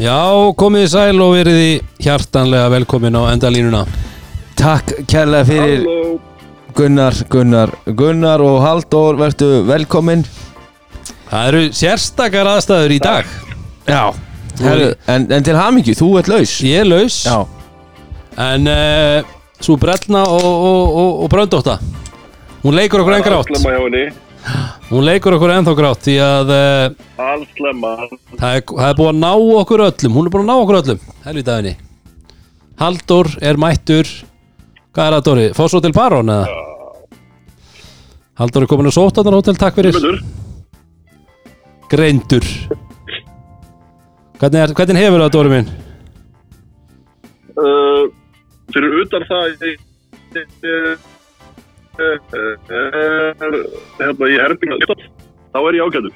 Já, komið í sæl og verið í hjartanlega velkomin á endalínuna. Takk kærlega fyrir Gunnar, Gunnar, Gunnar og Halldór Vertu velkomin. Það eru sérstakar aðstæður í dag. Já. Herru, en, en til hamingju, þú ert laus. Ég er laus. Já. En uh, svo brellna og, og, og, og bröndótta Hún leikur okkur enn grátt Allslemma hjá henni Hún leikur okkur ennþá grátt Því að uh, Allslemma það, er, það er búið að ná okkur öllum. Hún er búið að ná okkur öllum. Helvitaðinni Halldór er mættur. Hvað er það Dóri? Fór svo til Baron eða? Halldór er komin að sóta þarna hótel, takk fyrir. Greindur. Hvernig, er, hvernig hefur það Dóri minn? uh, Fyrir utan það ég- eh, eh, Hérna í herpinga Þá er ég ágæður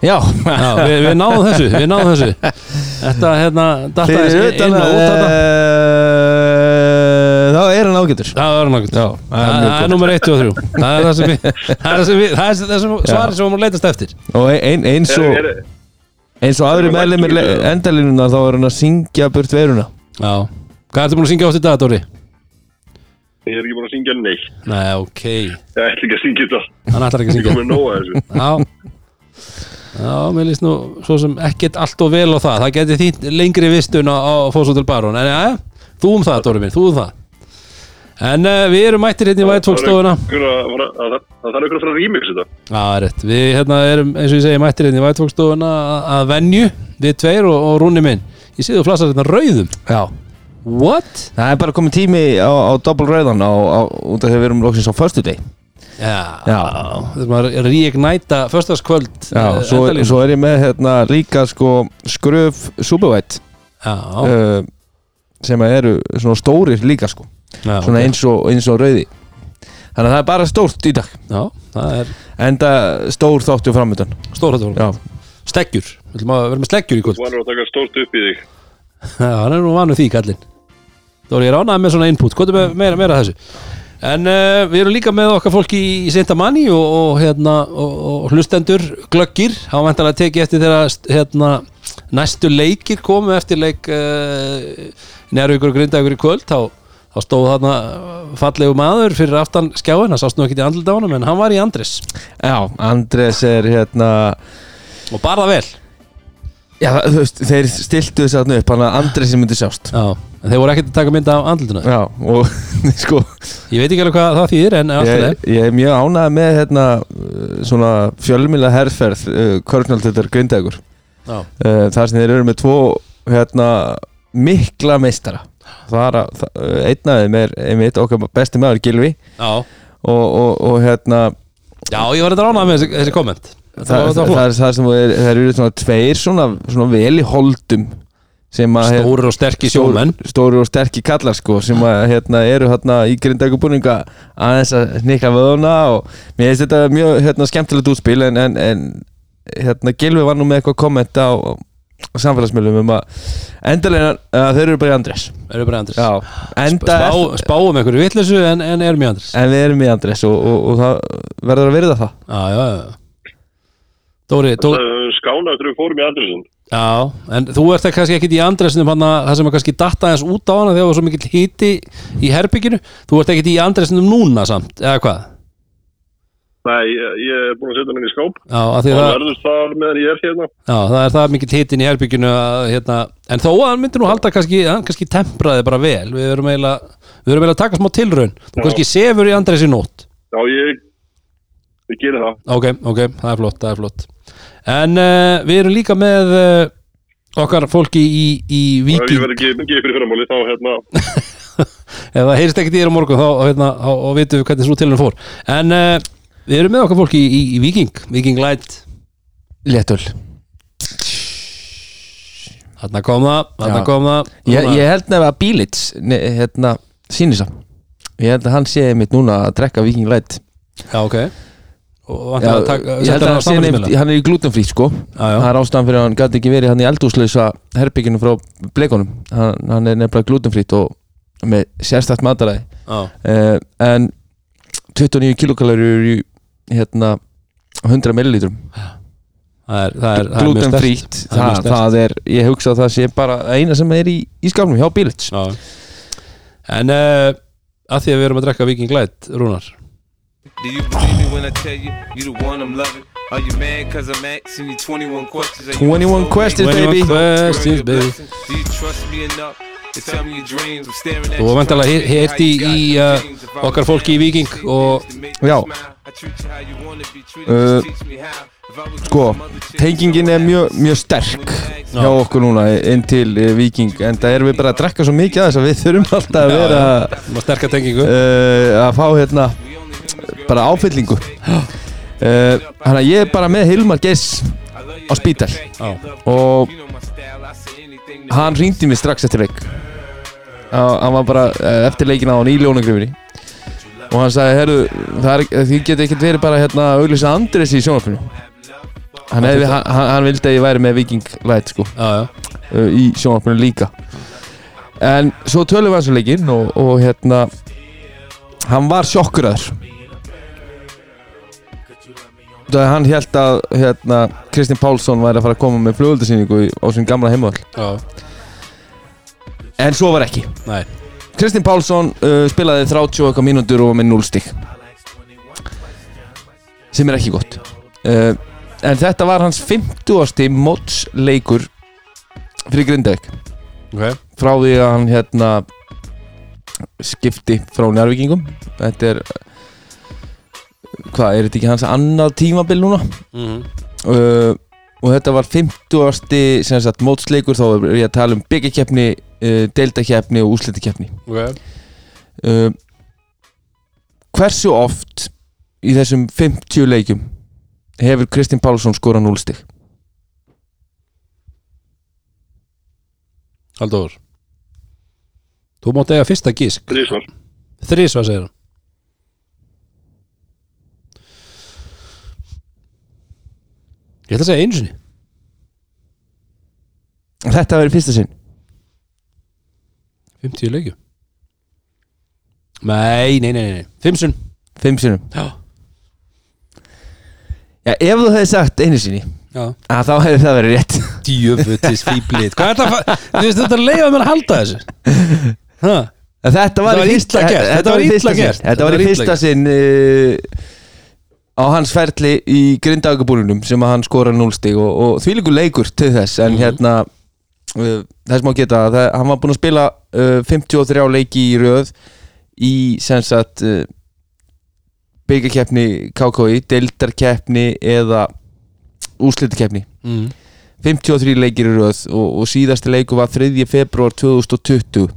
Já, Já, við, við náðum þessu, við náðum þessu. Þetta, hérna, þessi utan inn og út þetta uh, Þá er hann ágætur. Það er nákvæmt Já, Það er er nummer 1 og 3 Það er það sem við Það er það sem við Það er það sem svarið sem við múum leitast eftir. Og ein, eins Er, og er, eins og aðri er mættur í- endalínuna þá er hann að syngja burt veruna Já. Hvað ertu búin að syngja átt í dag, Dóri? Ég er ekki búin að syngja neitt. Nei, ok. Ég ætla ekki að syngja þetta. Hann ætlar ekki að Ég syngja kom með nóga þessu. Já. Já, mér líst nú svo sem ekkert allt og vel á það. Það geti þýtt lengri vistun á, á Fósóttil Baron En já, þú um það, Dóri minn, þú um það. En uh, við erum mættir hérna í Vætfólkstofuna Það þarf ykkur að fara að remix þetta. Já, það er rétt. Við hérna erum, eins og ég segi, mættir hérna í Vætfólkstofuna að- að venju, við tveir og, og What? Það er bara komið tími á, á doppel rauðan á, á, út af því að við erum loksins á förstu deg Já. Já. Þessum að reignæta föstaskvöld. Já, eh, svo, svo er ég með hérna líka sko skröf supervætt Já, uh, sem að eru svona stórir líka sko já, svona ok. eins, og, eins og rauði þannig að það er bara stórt í dag Já, það er enda stór þáttu framöndan stóratól. Já, Steggjur. Við ætlum að vera með sleggjur í kvöld. Þú er að taka stórt upp í þig Já, hann er nú vanur því, kallinn. Þá er ég ránaði með svona input. Hvað er með meira, meira þessu? En uh, við erum líka með okkar fólki í, í Seinta Manni og, og, hérna, og, og hlustendur glöggir. Há vantar að teki eftir þegar hérna, næstu leikir komu eftir leik uh, Njárvíkur og Grindavíkur í kvöld. Þá, þá stóð þarna fallegu maður fyrir aftan skjáin. Það sást nú ekki í andlut á honum en hann var í Andres. já Andres er hérna Og bara það vel. Já, þú veist, þeir stiltu þess að upp hann að Andres myndi sjást Já, en þeir voru ekkert að taka mynda af andlutuna. Já, og sko Ég veit ekki alveg hvað það þýðir en alltaf leið. ég er mjög ánægð með hérna svona fjölmjöla herrferð uh, Körnaldöldar Grindavíkur Já. uh, þar sem þeir eru með tvo hérna mikla meistara það er að, uh, einn af þeim er einmitt okkar besti maður Gilvi Já, og, og, og hérna já ég var þetta ránað með þessi, þessi komment það, Það það það, það, er það sem þeir, þeir eru svona tveir svona, svona vel í holdum sem að Stórir og sterkir sjómenn. stóri og sterkir kallar sko sem að hérna eru hérna í grindækubúninga aðeins að snikka vöðuna og mér finnst þetta mjög hérna skemmtilegt útspil en, en, en hérna Gilvi var nú með eitthvað komment á, á samfélagsmiðlum um að endalega að þeir eru bara í Andres bara í Andres já, enda Spá, Spáum einhverju vitleysu en, en erum í Andres en við erum í Andres og, og, og það verður að virða það. Já, já, já Dóri, er skána eftir við fórum í Andresen Já, en þú ert það kannski ekkit í Andresnum hann það sem er kannski datta eins út á hana þegar það var svo mikill hiti í herbygginu Þú ert ekkit í Andresnum núna samt, eða hvað? Nei, ég, er búin að setja hann inn í skáp. Já, því Það verður það meðan ég er hérna. Já, það er það mikill hitin í herbygginu að, hérna, En þó að hann myndi nú halda kannski, hann kannski tempraði bara vel. Við erum eiginlega, að taka smá tilraun. Þú Já. kannski sefur í Andres í nótt. Já, ég, ég gerir það. Ok, ok, það er flott, það er flott. En uh, við erum líka með uh, okkar fólki í, í ef ég Viking verð ekki mikið fyrir fyrramáli þá hérna. Ef það heyrist ekkert í þér á morgun þá hérna, vitum við hvernig svo tilhörn fór. En uh, við erum með okkar fólki í, í Viking Viking Light léttul Þarna kom það, Já. kom það. Ég, ég held nefnilega að Bílits hérna sýnisa ég held að hann sé mitt núna að drekka Viking Light. Já, ok Og Já, taka, ég held að hann sé nefnt, hann er í glutenfrí sko. Já. það er ástæðan fyrir að hann gæti ekki verið hann í eldúslausa herbygginu frá bleikonum hann, hann er nefnilega glutenfrít og með sérstætt mataræði. Já, uh, en 29 kilokalóri í hérna 100 millilítrum. Það er, það er, það er ég hugsa að það sé bara eina sem er í, í skálnum hjá Bílits. Já. en uh, að því að við erum að drekka Viking Light Rúnar Do you believe me when I tell you you the one I'm loving? Are you mad cause I'm asking you 21 questions? Are you 21 a questions, 21 baby. questions, baby. Do you trust me enough Þú var vantilega heyrt í, uh, okkar fólki í Viking og Já. Uh, sko, tengingin er mjög, mjög sterk hjá okkur núna inn til uh, Viking en það erum við bara að drekka svo mikið að þess að við þurfum alltaf að vera uh, að fá hérna bara áfyllingu. Uh, Þannig að ég er bara með Hilmar Geiss á spítal. Og hann ringdi mig strax eftir leik. Hann var bara eh, eftir leikin á hann í ljónagrifinni. Og hann sagði, herru, er, þið geta ekkert verið bara hérna að auglýsa Andres í sjónarfinu hann, hefði, hann, hann vildi að ég væri með Viking Light sko, Já, já, uh, í sjónarfinu líka. En svo tölum við hans um leikinn og, og hérna hann var sjokkuraður hann held að hérna, Kristinn Pálsson væri að fara að koma með flugöldasýningu á sin gamla heimavall já, en svo var ekki. Nei. Kristinn Pálsson uh, spilaði 30 og eitthvað mínútur og var með 0 stík sem er ekki gott. Uh, en þetta var hans 50. mótsleikur fyrir Grindavík. Ok, frá því að hann hérna skipti frá njárvíkingum þetta er hvað, er þetta ekki hans annað tímabil núna? Mhm, uh, og þetta var 50. sem sagt mótsleikur þá er ég að tala um byggjakeppni uh, deildakeppni og úslitakeppni ok. Uh, hversu oft í þessum 50 leikjum hefur Kristinn Pálsson skorað 0 stig? Halldór. Þú mátt eiga fyrsta gísk. Þrísvar. Þrísvar segir hann Ég ætla að segja einu sinni. Þetta verið fyrsta sinn. 50 leikju Nei, nei, nei, nei. Fimmsun 5 sinnum. Já, Já, ef þú hefði sagt einu sinni já. að þá hefði það verið rétt. Djöfutis fýblið. Hvað er það að Þú veist þetta leiða mér að halda þessu. Ha, En Þetta var, Þetta var í fyrsta, illa gert, þetta þetta var var í illa fyrsta gert, sinn Þetta þetta var var í illa fyrsta gert. sinn uh, á hans ferli í grindagabúlunum sem að hann skora 0 stig og, og þvílíkur leikur til þess en Mhm. hérna uh, þess má geta að það, hann var búinn að spila uh, 53 leiki í röð í sem sagt uh, byggjakeppni KKI, deildarkeppni eða úslitakeppni mm. 53 leikir í röð og, og síðasti leiku var 3. februar 2020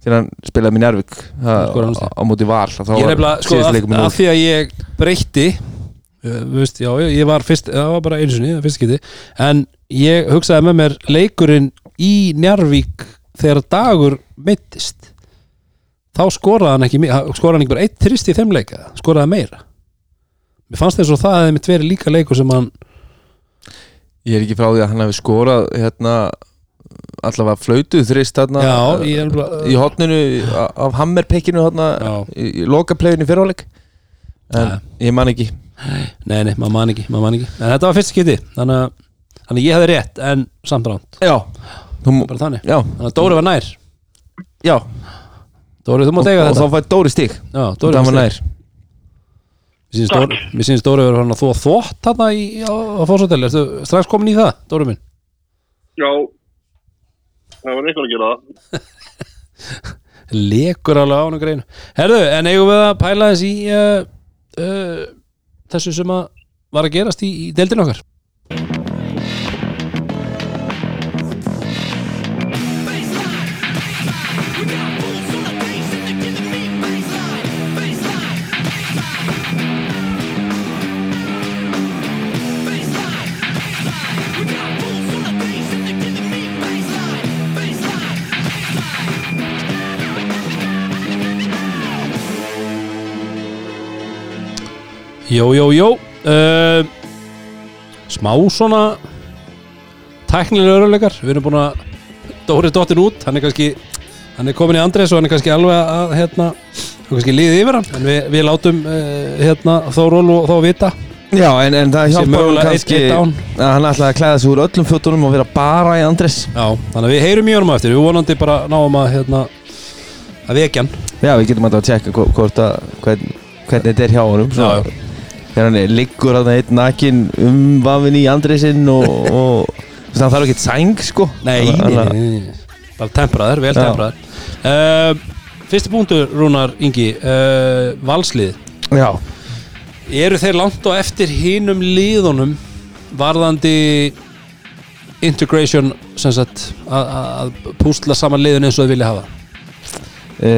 þegar hann spilaði með Njárvík á, móti val þá Ég var nefnilega, sko, núll. því að ég breytti uh, veist, Já, ég var fyrst Það var bara einu sinni, það fyrst geti En ég hugsaði með mér leikurinn í Njarvík þegar dagur mittist þá skoraði hann ekki skoraði hann ekki bara eitt trist í þeim leika skoraði hann meira? Mér fannst þess að það hefði mitt verið líka leikur sem hann ég er ekki frá því að hann hefði skorað hérna allavega flautu þrist þarna Já, ég bara í hotninu af hammerpekkinu þarna Já. í, í lokapleginu fyrirháleik en ég man ekki. Nei, nei, maður man ekki, maður man ekki. En þetta var fyrst geti Þannig að, þannig að ég hefði rétt en samt ránt já, þú, Bara þannig. Já, Þannig að Dóri var nær. Já. Dóri, þú og, mátt eiga og þetta. þá fæði Dóri stig. Já, Dóri var nær. Mér sýnist Dóri, verið hann að þú að þvótt þarna í, á, á fórsóteli Ertu strax komin í það, Dóri minn? Já, það var einhvern að gera það. Lekur alveg á hann greinu Herðu, en eigum við að pæla þess í uh, uh, þessu sem að var að gerast í, í deildin okkar Jó, jó, jó. Uh, Smá svona tæknilega öruleikar Við erum búin að Dóri dottir út, hann er kannski hann er komin í Andres og hann er kannski alveg að hérna, hann er kannski liðið yfir hann. En við, við látum uh, hérna, Þóról og þá vita. Já, en, en það honum mögulega kannski að hann ætlaði að klæða sig úr öllum fötunum og vera bara í Andres Já, þannig að við heyrum í honum eftir. Við vonandi bara náum að hérna að vekja hann. Já, við getum alltaf að tjekka hvo- hvort að hvern, hvernig þetta er hjá honum Já, já. Þegar hann er liggur að það einn nakin umvafin í Andresinn og, og þú veist, hann þarf ekki sæng sko. Nei, nei, Þannig að- nei, bara tempraður, vel tempraður. Uh, Fyrsti punktur, Rúnar Ingi. Uh, Valslið. Já, Eru þeir langt á eftir hinum liðunum varðandi integration sem sagt að- að að púsla saman liðun eins og þau vilja hafa? E,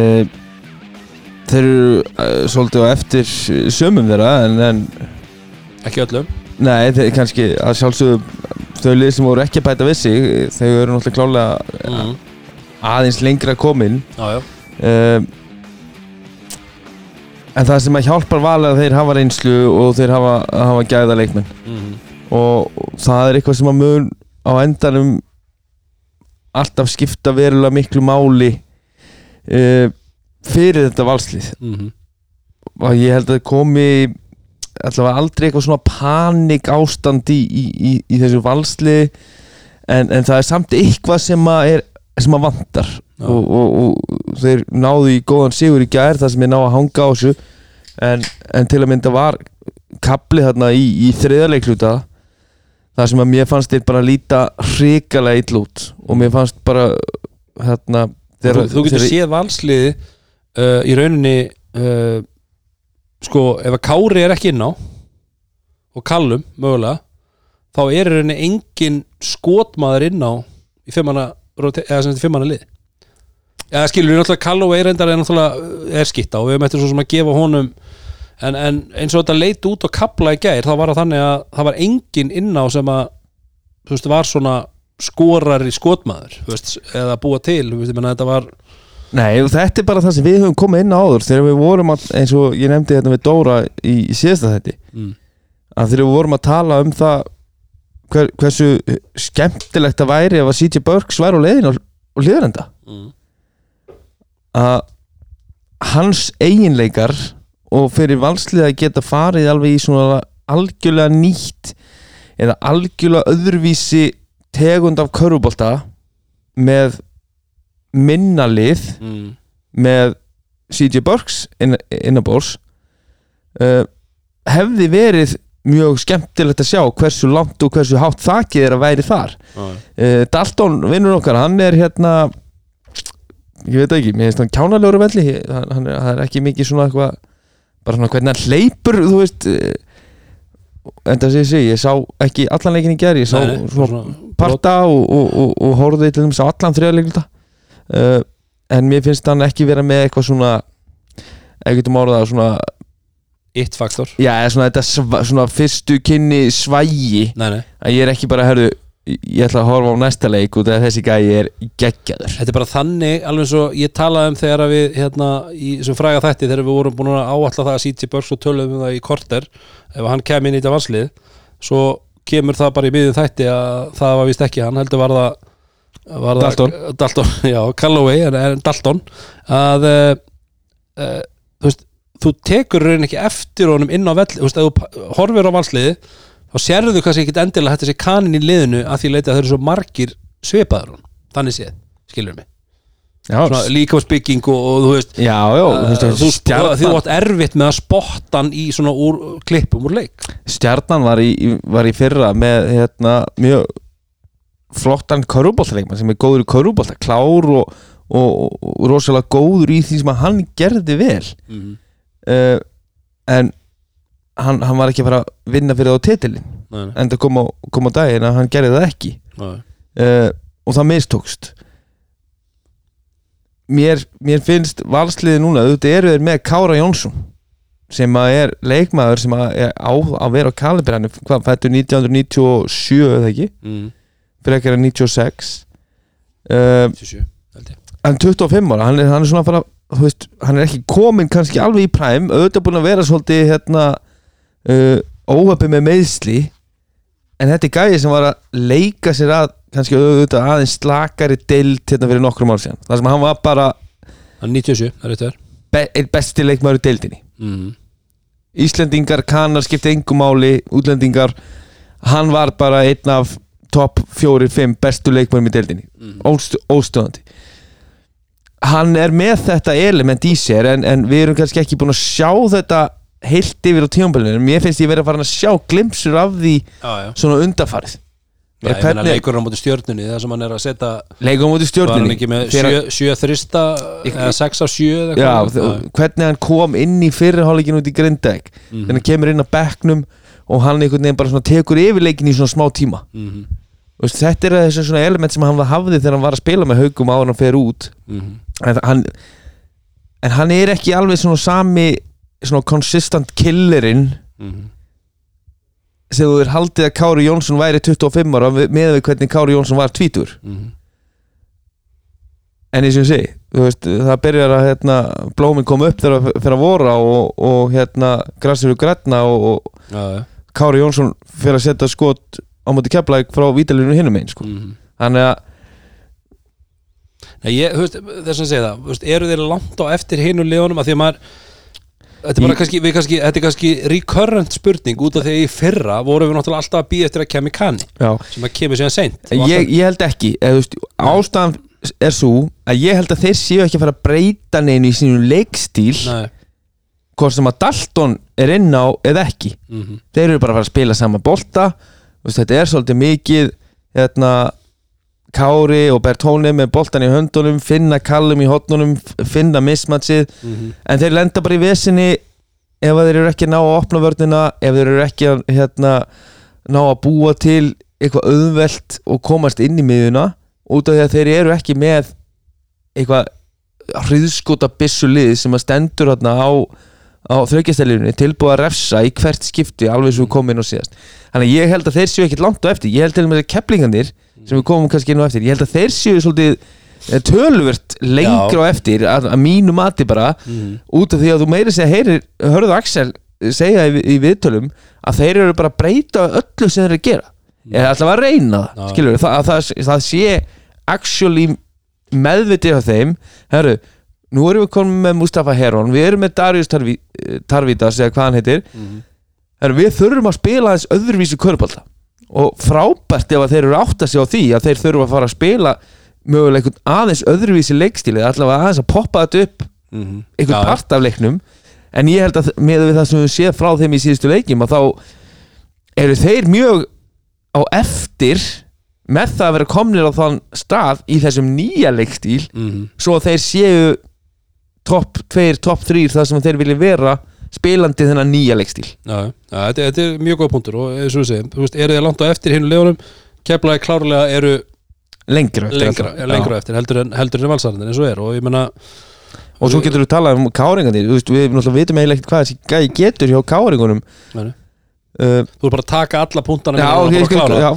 þeir eru uh, svolítið á eftir sömum þeirra en, en ekki öllum? Nei, þeir kannski að sjálfsögðu þau lið sem voru ekki að bæta við sig þau eru náttúrulega klálega mm. aðeins lengra komin. Já, já, uh, en það sem að hjálpar val er að þeir hafa reynslu og þeir hafa, hafa gæða leikmenn. Og, og það er eitthvað sem að mun á endanum alltaf skipta verulega miklu máli. Uh, fyrir þetta valslið Mm. og ég held að það komi allavega aldrei eitthvað svona panik ástand í, í, í, í þessu valslið en, en það er samt eitthvað sem að, er, sem að vantar Já. og, og, og þeir náðu í góðan sigur í gær það sem er ná að hanga á þessu en, en til að mynda var kapli þarna í, í þriðarleikluta það sem að mér fannst þeir bara líta hrikalega ill út og mér fannst bara hérna Þú, þú getur séð valsliði uh, í rauninni uh, sko, ef að Kári er ekki inn á og Kallum, mögulega þá er í rauninni engin skotmaður inn á í fimmana, eða sem þetta fimmana lið. Eða skilur við náttúrulega Calloway reyndar er náttúrulega er skitta og við höfum eftir svo sem að gefa honum en, en eins og þetta leit út og kapla í gær þá var það þannig að það var engin inn á sem að þú veist, var svona skorar í skotmaður veist, eða búa til, þú veist, ég menna þetta var Nei, þetta er bara það sem við höfum komið inn á áður þegar við vorum að, eins og ég nefndi þetta með Dóra í, í síðasta þetti mm. að þegar við vorum að tala um það hver, hversu skemmtilegt það væri ef að CJ Burks væri á leiðin og, og liðrenda Mm. að hans eiginleikar og fyrir valslið að geta farið alveg í svona algjörlega nýtt eða algjörlega öðruvísi tegund af körfubolta með minna lið Mm. með CJ Burks inn, innabórs uh, hefði verið mjög skemmtilegt að sjá hversu langt og hversu hátt þakið er að væri þar. Já, uh, Dalton, vinnur okkar, hann er hérna ég veit ekki, mér finnst hann kjánalegur á velli, hann, hann er, er ekki mikið svona eitthvað bara svona hvernig hann hleypur þú veist uh, en það sé ég, ég sá ekki allan leikin í gerð, ég sá Nei, svona parta og, og, og, og horfði til þess að allan þriðarleikluta uh, en mér finnst hann ekki vera með eitthvað svona ef getum orðað svona It faktor. Já, eða svona þetta sva, svona fyrstu kynni svægi. Nei, nei, að ég er ekki bara, herðu ég ætla að horfa á næsta leik út af þessi gæi er geggjaður. Þetta er bara þannig alveg eins og ég talaði um þegar að við hérna í þessum fræga þætti þegar við vorum búin að áalla það að CJ Burks og töluðum um það í korter ef hann kem inn í þetta vanslið svo kemur það bara í miðjum þætti að það var vist ekki hann heldur var það- Dalton. Dalton, já, Calloway en, Dalton að uh, uh, þú veist þú tekur raun ekki eftir honum inn á vell þú veist, ef þú horfir á valsliði þá sérðu kannski ekki endilega þetta sé kanin í liðinu að því leiti að þau eru svo margir svipaður hún, þannig séð, skilur mig? Líkamsbygging og, og þú veist já, já uh, þú þú, þú, þú átt erfitt með að spotta hann í svona úr, klippum úr leik. Stjarnan var, í, var í fyrra með hérna, mjög flottan körubóltaleikmann sem er góður í körubólta klár og, og, og rosalega góður í því sem hann gerði vel. Mm. uh, en hann, hann var ekki að fara að vinna fyrir þá titilin nei, nei, en það kom á, kom á daginn að hann gerði það ekki. Uh, og það mistókst. Mér, mér finnst valsliði núna, auðvitað eru þeir með Kára Jónsson sem að er leikmaður sem að er á að vera á er hvað, fættur 1997 eða ekki, Mm. Ekki að 96 uh, 27, held ég. er 25 ára, hann er, hann er svona að fara veist, hann er ekki komin kannski alveg í præm auðvitað búin að vera svolítið hérna uh, óhöppi með meðsli en þetta er gæði sem var að leika sér að kannski auðvitað aðeins slakari deild hérna fyrir nokkrum ár síðan. Þar sem hann var bara Hann er 97, það er þér be einn besti leikmaður í deildinni. Mm. Íslendingar, kanar skipti engum máli útlendingar hann var bara einn af fjóri, fimm bestu leikmönnum í deildinni. Mm. óstöðandi. Hann er með þetta element í sér en, en við erum kannski ekki búin að sjá þetta heilt yfir á tímabölinu mér finnst ég verið að fara að sjá glimsur af því já, já. svona undarfarið Já, ég meina leikur á móti stjörnunni það sem hann er að setja leikum á móti var hann stjórnunni ekki með Þegar- sjö, sjö þrista eða sex á sjö eða Já, eitthvað? þ- hvernig hann kom inn í fyrirháleikin út í Grindæk Mhm. þannig hann kemur inn á bekknum og hann einhvern veginn bara tekur yfir leikin í svona smá tíma. Mhm, Þú veist, þetta er þessi svona element sem hann hafði þegar hann var að spila með haugum en hann fer út mhm. en hann, en hann er ekki alveg svona sami svona consistent killerinn Mhm. sem þú er haldið að Kári Jónsson væri 25 ára með við hvernig Kári Jónsson var tvítur Mhm. en eins og ég segi veist, það byrjar að hérna, blómin koma upp þegar það fer að vora og, og hérna græsir og grætna og, og. Kári Jónsson fer að setja skot á móti keflæk frá vítalinu hinum einn sko. Mhm. þannig að Nei, ég, veist, þess að segja það veist, eru þeir langt á eftir hinu liðunum? Að því að maður Þetta er kannski, kannski, þetta er kannski recurrent spurning út af því að í fyrra vorum við náttúrulega alltaf að býja eftir að kemja kanni sem að kemur síðan seint. Ég, ég held ekki eða, veist, ástæðan er svo að ég held að þeir séu ekki að fara að breyta neinu í sínum leikstíl hvort sem að Dalton er inn á eða ekki. Mhm, þeir eru bara að fara að spila sama bolta þetta er svolítið mikið hérna Kári og Bertóni með boltan í höndunum finna Kallum í hotnunum finna mismatsið mhm, en þeir lenda bara í vesinni ef þeir eru ekki að ná að opna vörnina ef þeir eru ekki að hérna, ná að búa til eitthvað auðvelt og komast inn í miðuna út af því að þeir eru ekki með eitthvað hriðskota byssulið sem að stendur hérna á, á þraugjastælirunni tilbúið að refsa í hvert skipti alveg svo við komum inn á síðast. Þannig að ég held að þeir séu ekkert langt á eftir. Ég held til og með að keplingandir sem við komum kannski inn á eftir ég held að þeir séu svolítið eh, töluvert lengra á eftir að, að mínu mati bara mhm. út af því að þú meiri segja heyrir hörðu Axel segja í, í viðtölum að þeir eru bara að breyta öllu sem þeir eru að gera. Eða alltaf að reyna það skilur það, að það, það sé actually meðvitið á þeim herru, nú erum við komin með Mustafa Heron við erum með Darius Tarvi, Tarvitas eða hvað hann heitir Mhm. herru, við þurfum að spila þess öðruvísi körbálta og frábært ef að þeir eru átt að sig á því að þeir þurfum að fara að spila mögulega einhvern aðeins öðruvísi leikstíli allavega aðeins að poppa þetta upp Mhm. einhvern Já, part af leiknum en ég held að með það sem við séð frá þeim í síðustu leikjum að þá eru þeir mjög á eftir með það að vera komnir á þann stað í þessum nýja leikstíl mhm. svo að þeir séu topp 2, topp 3 það sem þeir vilja vera spilandi þennan nýja leikstíl. Já, já, þetta, þetta er mjög góð punktur og eins og við segjum, eru þeir langt á eftir hinu liðunum? Keflaði klárlega eru lengra eftir lengra, ja, lengra eftir heldur en, heldur en valsarðin eins og er og ég menna og svo getur við talað um káringandi við náttúrulega vitum eiginlega ekkert hvað þessi getur hjá káringunum. Uh, þú er bara að taka alla punktana já, og já,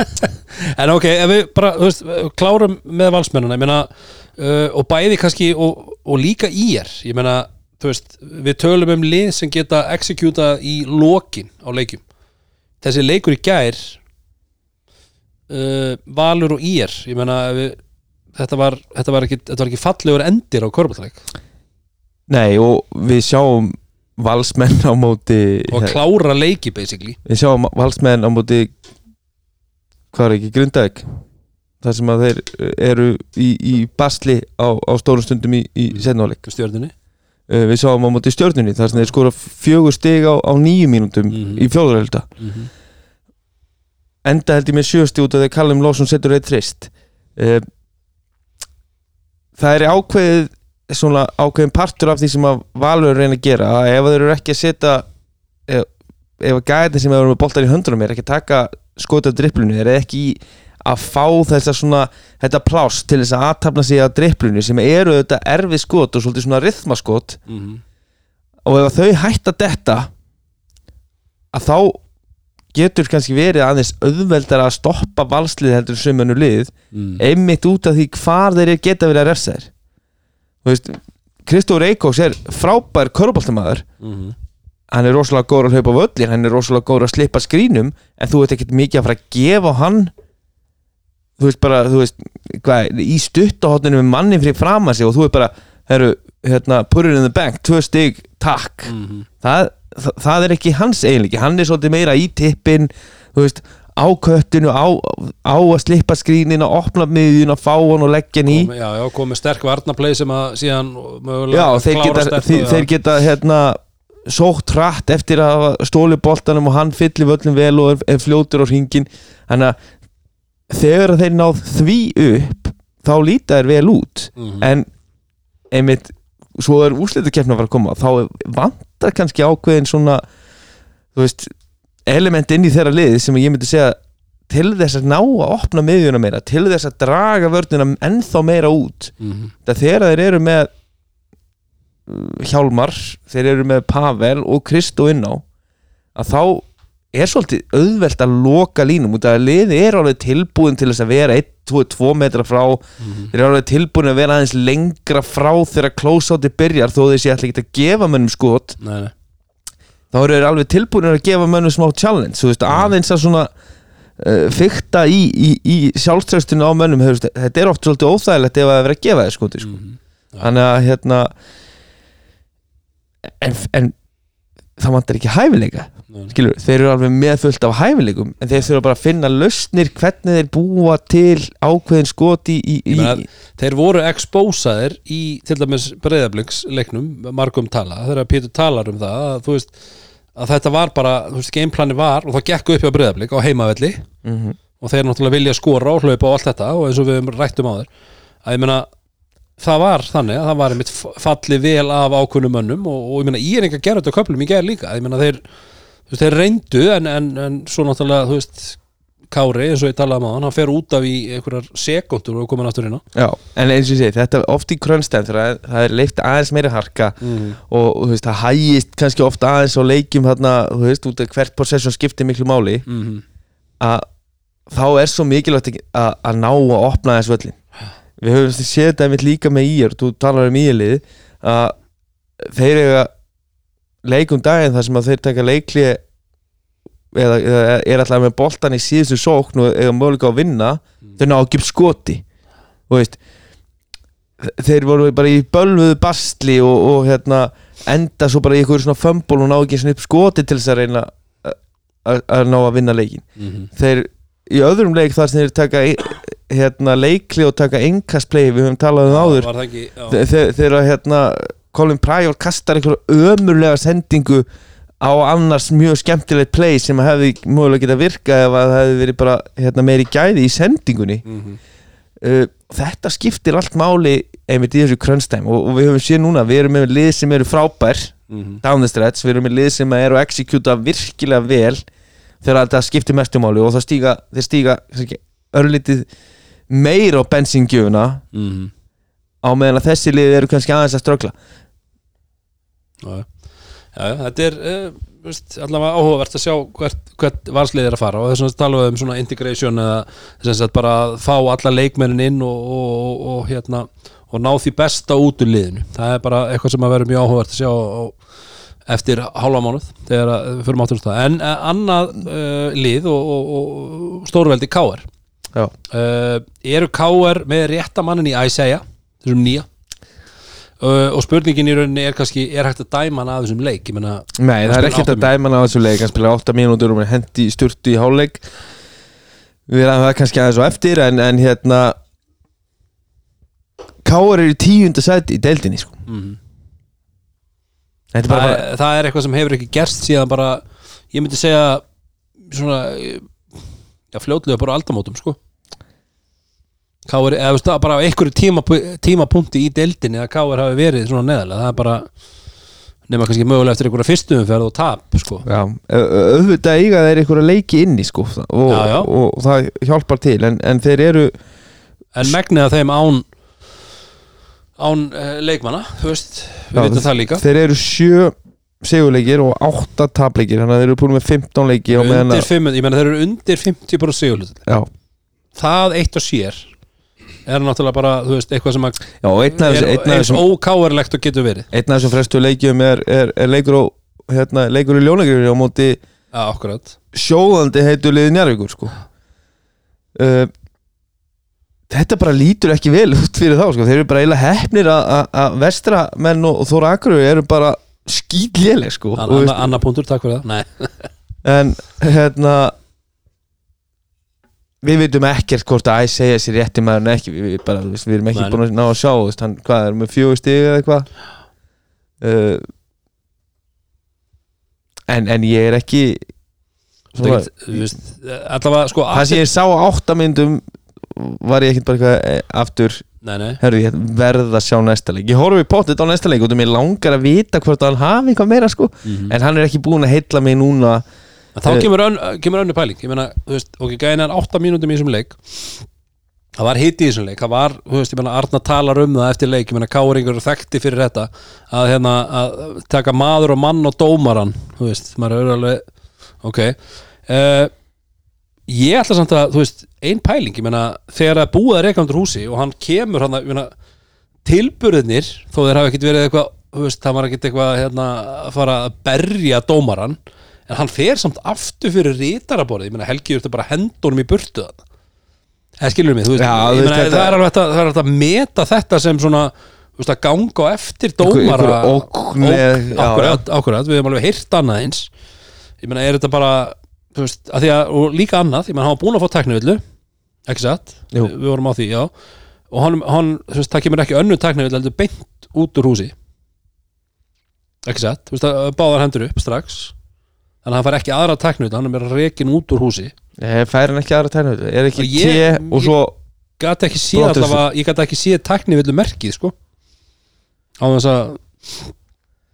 en ok, ef við bara veist, klárum með valsmennuna ég meina, uh, og bæði kannski og, og líka í er. Ég meina, þú veist, við tölum um lið sem geta executa í lokin á leikjum. Þessi leikur í gær uh, Valur og Ír ég meina, ef við, þetta var þetta var ekki, þetta var ekki fallegur endir á korfballleik nei og við sjáum valsmenn á móti og að klára leiki basically. við sjáum valsmenn á móti hvað er ekki, Grundavík þar sem að þeir eru í, í basli á, á stórum stundum í, í setnáleik stjörnunni? Uh, við sjáum á móti stjörnunni þar sem þeir skora fjögur stig á, á nýju mínútum Mhm. í fjóðurhælda mm enda held ég með sjösti út af því Callum Lawson setur eitt trist uh, það er ákveðið svona ákveðin partur af því sem að Valur reyna að gera að ef þeir eru ekki að setja ef, að gæðin sem eru með boltar í höndunum er ekki að taka skota dripplunu er ekki í að fá þessa svona þetta pláss til þess að aðtapna sig að dripplunu sem eru þetta erfið skot og svolítið svona rithmaskot -hmm. og ef þau hætta detta að þá getur kannski verið aðeins auðveldar að stoppa valslið heldur en sömunu lið mm. einmitt út af því hvar þeir geta verið að refsa þér þú veist Kristóf Reykjóks er frábær köruboltamaður Mm hann er rosalega góður að hlaupa völlir hann er rosalega góður að slippa skrínum en þú ert ekkert mikið að fara að gefa hann þú veist bara þú veist, hvað, í stuttahotninu með manni fyrir fram að sig og þú er bara herru, hérna, put it in the bank, tvö stig takk. Mhm. það, það, það er ekki hans eiginleiki hann er svolítið meira í tippin þú veist, á köttinu á, á að slippa skrínin að opna miðjun að fá hann og leggja hann í. Já, já, komið sterk varnaplay sem að síðan mögulega já, þeir geta, sterkt þeir, þeir geta hérna sótt hratt eftir að stóli boltanum og hann fyllir völlum vel og er, er fljótur á hringin þannig að þegar þeir náð því upp þá líta þeir vel út Mhm. en einmitt svo er úrslitakefna að fara að koma þá vantar kannski ákveðin svona þú veist element inn í þeirra lið sem ég myndi segja til þess að ná að opna miðjuna meira til þess að draga vörnina ennþá meira út Mhm. það þegar þeir eru með uh, Hjálmar þeir eru með Pavel og Kristó inná að þá er svolítið auðvelt að loka línum út af að liði er alveg tilbúin til þess að vera 1-2 metra frá Mhm. þeir eru alveg tilbúin að vera aðeins lengra frá þegar close-outi byrjar þó sé alltaf ekki að gefa mönnum skot Nei, nei. þá eru þeir alveg tilbúin að gefa mönnum smá challenge þú veist, aðeins að svona uh, fykta í, í, í sjálfströstinu á mönnum veist, þetta er oft svolítið óþægilegt ef að það er að gefa þeir skoti sko. Mhm. þannig að hérna en, en það vantar ekki hæfileika. Skilur, þeir eru alveg með fullt af hæfileikum en þeir þurfa bara að finna lausnir hvernig þeir búa til ákveðin skoti í, í, í Þeir voru expósaðir í til dæmis breyðabliks leiknum, margum tala þegar Pétur talar um það að, þú veist, að þetta var bara, þú veist, gameplani var og það gekk upp hjá breyðablik á heimavelli Mhm. og þeir náttúrulega vilja skora og hlaupa og allt þetta og eins og við rættum á þér að ég meina, það var þannig að það var einmitt fallið vel af ákunnum mönnum og, og ég meina, ég er að þú veist, þeir reyndu en, en, en svo náttúrulega, þú veist Kári, eins og ég talaði um á hann, fer út af í einhverjar sekundur og aftur inn á. Já, en eins og ég segi, þetta er oft í krönstæðum þegar það er leift aðeins meiri harka mm. og, og þú veist, það hægist kannski ofta aðeins á leikjum þarna, þú veist, út af hvert possession skiptir miklu máli. Mm að þá er svo mikilvægt að, að ná að opna þess völlin við höfum séð þetta einmitt líka með ír þú talar um ílið að þeir eiga leikum daginn þar sem að þeir taka leikli eða, eða er alltaf með boltan í síðustu sókn og eiga möguleika að vinna þeir ná ekki upp skoti. Veist þeir voru bara í bölvuðu bastli og, og hérna enda svo bara í einhverju svona fömbol og ná ekki svona upp skoti til þess að reyna að- að að ná að vinna leikin -hmm. þeir í öðrum leik þar sem þeir taka hérna, leikli og taka engastplay við höfum talað um áður Var það ekki, já, Þe- þe- þegar að, hérna, Colin Pryor kastar einhverja ömurlega sendingu á annars mjög skemmtilegt play sem hefði mögulega getað virka ef að það hefði verið bara hérna, meiri gæði í sendingunni. Mm uh, þetta skiptir allt máli einmitt í þessu krönstæm og, og við höfum séð núna við erum með lið sem eru frábær -hmm. down the stretch, við erum með lið sem eru að executa virkilega vel þegar þetta skiptir mestumáli og það stíga þeir stíga örlítið meira á bensingjöfuna Mm á meðan að þessi lið eru kannski aðeins að ströggla já, já. þetta er uh, veist, allavega áhugavert að sjá hvert, hvert varslið er að fara og þess að tala um svona integration eða þess að bara fá alla leikmennin inn og, og, og, og hérna og ná því besta út úr liðinu það er bara eitthvað sem að vera mjög áhugavert að sjá á, eftir hálfa mánuð þegar við fyrir áttum stað en uh, annað uh, lið og, og, og stórveldi K.R. Uh, eru K.R. með réttamannin í Isaiah þessum nýja. Uh, og spurningin í rauninni er kannski er hægt að dæma hann að þessum leik? Ég meina, Nei, það er ekkert að dæma hann á þessu leik. Hann spila 8 mínútur og hendi í sturtu í háleik við erum það kannski aðeins á eftir en, en hérna Káar er í tíunda sæti í deildinni sko. mm, er það, bara, er, það er eitthvað sem hefur ekki gerst síðan bara, ég myndi segja svona já, fljótlega bara aldamótum sko Káir, eða veist bara á einhverju tíma, tímapunkti í deildinni að Káir hafi verið svona neðalega, það er bara nema kannski mögulega eftir einhverja fyrstumferð og tap sko. Já, au- au- auðvitað eiga þeir einhverja leiki inni sko, og, Já, já. og, það hjálpar til en, en þeir eru en megnið að þeim án án uh, leikmanna þú veist, við veitum það líka. þeir eru sjö sigurleikir og átta tapleikir þannig að þeir eru búin með 15 leiki og meðan undir að, 5, ég menna þeir eru undir 50 bara já, það eitt og sér er náttúrulega bara, þú veist, eitthvað sem að já, er þessum ókáverlegt og getur verið. Einn af þessum frestu leikjum er, er, er leikur, á, hérna, leikur í ljónagrifri á móti akkurat. sjóðandi heitu liði Njarvíkur sko. uh, þetta bara lítur ekki vel út fyrir þá sko. þeir eru bara eiginlega hefnir að- vestramenn og, og Þóra Akurur eru bara skýtléleg sko. Anna, Anna, Anna punktur, takk fyrir það. Nei, en hérna við veitum ekkert hvort að æs segja sér rétti maður en ekki. Við, við, bara, þú veist, við erum ekki nei. búin að ná að sjá þú veist, hann, hvað er með fjögur stig eða eitthvað? Uh, en, en ég er ekki Þú veist, þú veist, allavega sko það sem ég sá á áttamyndum var ég ekkert bara eitthvað eh, aftur. Nei, nei, herru ég verð að sjá næsta leik. Ég horfi potið á næsta leik og það mér langar að vita hvort hann hafi eitthvað meira sko. Mhm. en hann er ekki búin að heilla mig núna En þá kemur, ön, kemur önnu pæling. Ég meina, þú veist, ok, gæðin er 8 mínútum í þessum leik. Það var hitt í þessum leik. Það var, þú veist, ég meina, Arna talar um það eftir leik. Ég meina, Káringur þekkti fyrir þetta. Að, hérna, að taka maður og mann og dómaran Þú veist, maður er alveg Ok. Uh, Ég ætla samt að, þú veist, ein pæling. Ég meina, þegar að reyka undir húsi og hann kemur hann að, ég meina tilburðinir, þó þeir hafa ekkert verið eitthvað þú veist, það var ekkert eitthvað hérna, að fara að berja dómaran en hann fer samt aftur fyrir rítaraborðið, ég meina Helgi þurfti bara honum í burtu þannig það skilur mig, þú veist, Já, ég meina, þetta- það er alveg að, það er hægt að meta þetta sem svona, þú veist, að ganga á eftir dómara. akkurat, akkurat, við hefum alveg heyrt annað eins. Ég meina, er þetta bara þú veist, að því að, og líka annað ég meina, hann var búin að fá teknivillu, ekki satt? Jú. við, vorum á því, já. Og hann, hann þú veist, það kemur ekki önnu teknivillu heldur beint út úr húsi. Ekki satt, þú veist, að báðar hendur upp strax þannig að hann fær ekki aðra teknivillu, hann er meira rekin út úr húsi Eh, fær hann ekki aðra tænu er ekki Og ég- T og svo gat ekki séð Brottvísun. allavega, ég gat ekki séð teknivillu merkið, sko á þess að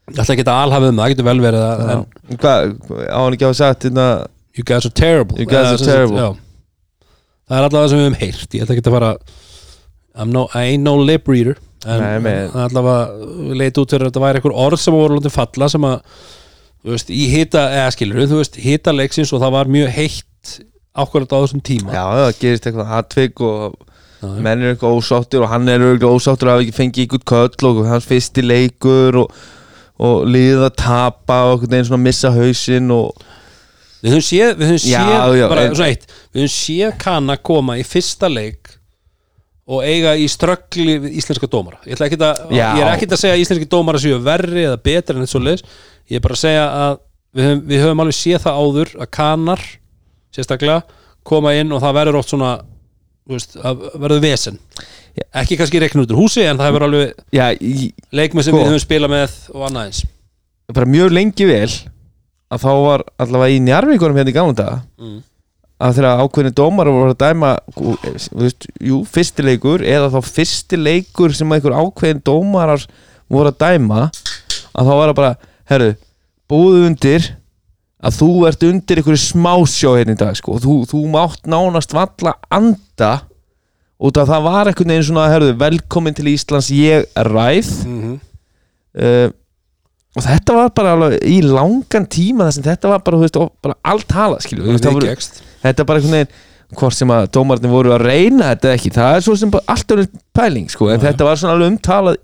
ég ætla ekki að alhafa um það, það getur vel verið að, en hvað, á hann ekki að hafa sagt hérna, You guys are terrible You guys Eða are sem sagt, terrible. já. Það er það sem við höfum heyrt Ég ætla ekki að fara I'm no, I ain't no lip reader En Nei, með- það er allavega leit út fyrir að þetta væri einhver orð sem voru látið falla sem að veist, í hita, eða skilur þú veist, hita leiksins og það var mjög heitt ákvarðat á þessum tíma. Já, það gerist eitthvað atvik og menn er eitthvað ósáttur og hann er eitthvað ósáttur að ekki fengið ykkur köll og hans fyrsti leikur og, og liðið að tapa og einhvern veginn svona missa hausinn og Við höfum séð, við höfum séð bara en- svona eitt. Við höfum séð kanna koma í fyrsta leik og eiga í ströggli við íslenska dómara. Ég, að, ég er ekkert að segja að íslenski dómara séu verri eða betri en þetta svo leis ég er bara að segja að við höfum, við höfum alveg séð það áður að kanar sérstaklega koma inn og það verður oft svona veist, verður vesen. Ekki kannski reikn út úr húsi en það verður alveg já, í, leikmið sem Sko. við höfum spilað með og annað eins. Bara mjög lengi vel að þá var allavega í njarvíkunum hérna í gamla daga. Mm. Að þegar ákveðni dómar voru að dæma veist, jú, fyrsti leikur eða þá fyrsti leikur sem einhver ákveðin dómarar voru að dæma að þá var það bara, herru búðu undir að þú ert undir einhverju smásjó hérna í dag sko, þú, þú mátt nánast valla anda út af það var einhvern veginn svona, herru, velkomin til Íslands ég ræð mm -hmm. uh, og þetta var bara alveg í langan tíma þar sem þetta var bara, veist, og bara allt hala skilju, þú veist, það voru, þetta er bara einhvern veginn hvort sem að dómarnir voru að reyna þetta ekki, það er svo sem bara allt önnur pæling sko, en já. þetta var svona alveg umtalað